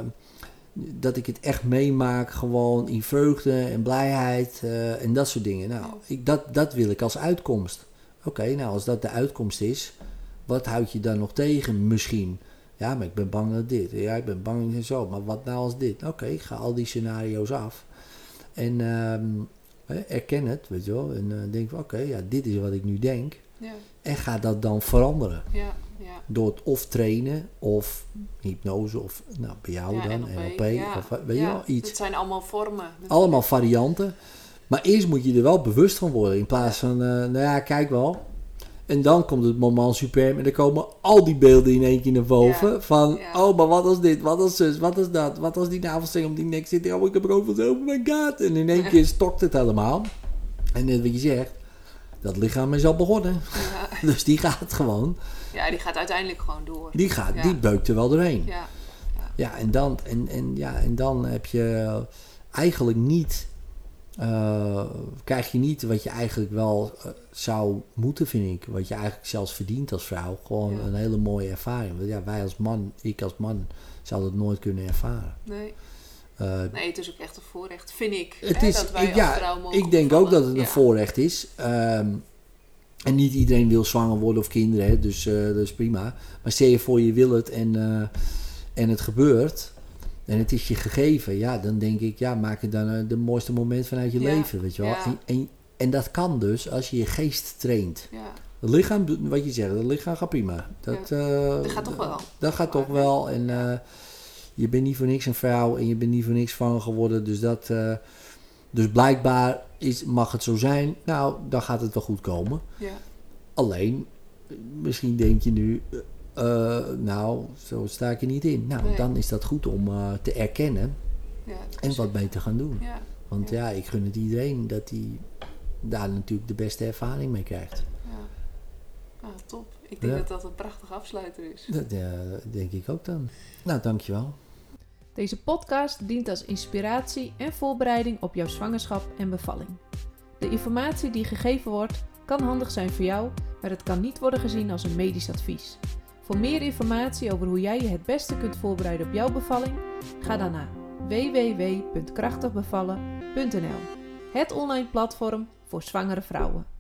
dat ik het echt meemaak, gewoon in vreugde en blijheid eh, en dat soort dingen. Nou, ik, dat, dat wil ik als uitkomst. Oké, nou als dat de uitkomst is, wat houd je dan nog tegen misschien? Ja, maar ik ben bang dat dit. Ja, ik ben bang en zo. Maar wat nou als dit? Oké, ik ga al die scenario's af. En hè, erken het, weet je wel. En eh, denk van, oké, ja, dit is wat ik nu denk. Ja. En ga dat dan veranderen. Ja. Ja. Door het of trainen, of hypnose, of nou, bij jou dan, NLP, of wat- weet je wel, iets. Het zijn allemaal vormen. Allemaal varianten. Maar eerst moet je er wel bewust van worden. In plaats van, eh, nou ja, kijk wel. En dan komt het moment superm en dan komen al die beelden in één keer naar boven. Ja, Van, ja. oh, maar wat als dit, wat als zus, wat als dat, wat als die navelstreng op die nek zit. Oh, ik heb er van, oh my god. En in één keer stokt het helemaal. En net wat je zegt, dat lichaam is al begonnen. Ja. Dus die gaat gewoon, ja, die gaat uiteindelijk gewoon door. die gaat, die beukt er wel doorheen. Ja. Ja, en dan, en, en, ja, en dan heb je eigenlijk niet, eh, krijg je niet wat je eigenlijk wel eh, zou moeten, vind ik. Wat je eigenlijk zelfs verdient als vrouw. Gewoon Ja. een hele mooie ervaring. Want ja, wij als man, ik als man, zou dat nooit kunnen ervaren. Nee. Eh, nee, het is ook echt een voorrecht, vind ik. het hè, is, dat wij ja, als vrouw mogen ik denk ook dat het een Ja. voorrecht is. Ehm, en niet iedereen wil zwanger worden of kinderen, hè, dus dat is prima. Maar stel je voor je wil het en, en het gebeurt en het is je gegeven, ja, dan denk ik, ja, maak het dan uh, de mooiste moment vanuit je Ja, leven, weet je wel. ja. En, en, en dat kan dus als je je geest traint. Ja. Het lichaam, wat je zegt, het lichaam gaat prima. Dat, eh, Dat gaat toch wel. Dat gaat toch wel. En eh, je bent niet voor niks een vrouw en je bent niet voor niks zwanger geworden. Dus, dat, eh, dus blijkbaar is, mag het zo zijn. Nou, dan gaat het wel goed komen. Ja. Alleen, misschien denk je nu, eh, nou, zo sta ik er niet in. Nou, Nee. dan is dat goed om eh, te erkennen Ja, en wat beter te gaan doen. Ja. Want Ja. ja, ik gun het iedereen dat hij daar natuurlijk de beste ervaring mee krijgt. Ja. Ah, top. Ik denk Ja. dat dat een prachtige afsluiter is. Dat denk ik ook dan. Nou, dankjewel. Deze podcast dient als inspiratie en voorbereiding op jouw zwangerschap en bevalling. De informatie die gegeven wordt kan handig zijn voor jou, maar het kan niet worden gezien als een medisch advies. Voor meer informatie over hoe jij je het beste kunt voorbereiden op jouw bevalling, ga dan naar www.krachtigbevallen.nl. Het online platform voor zwangere vrouwen.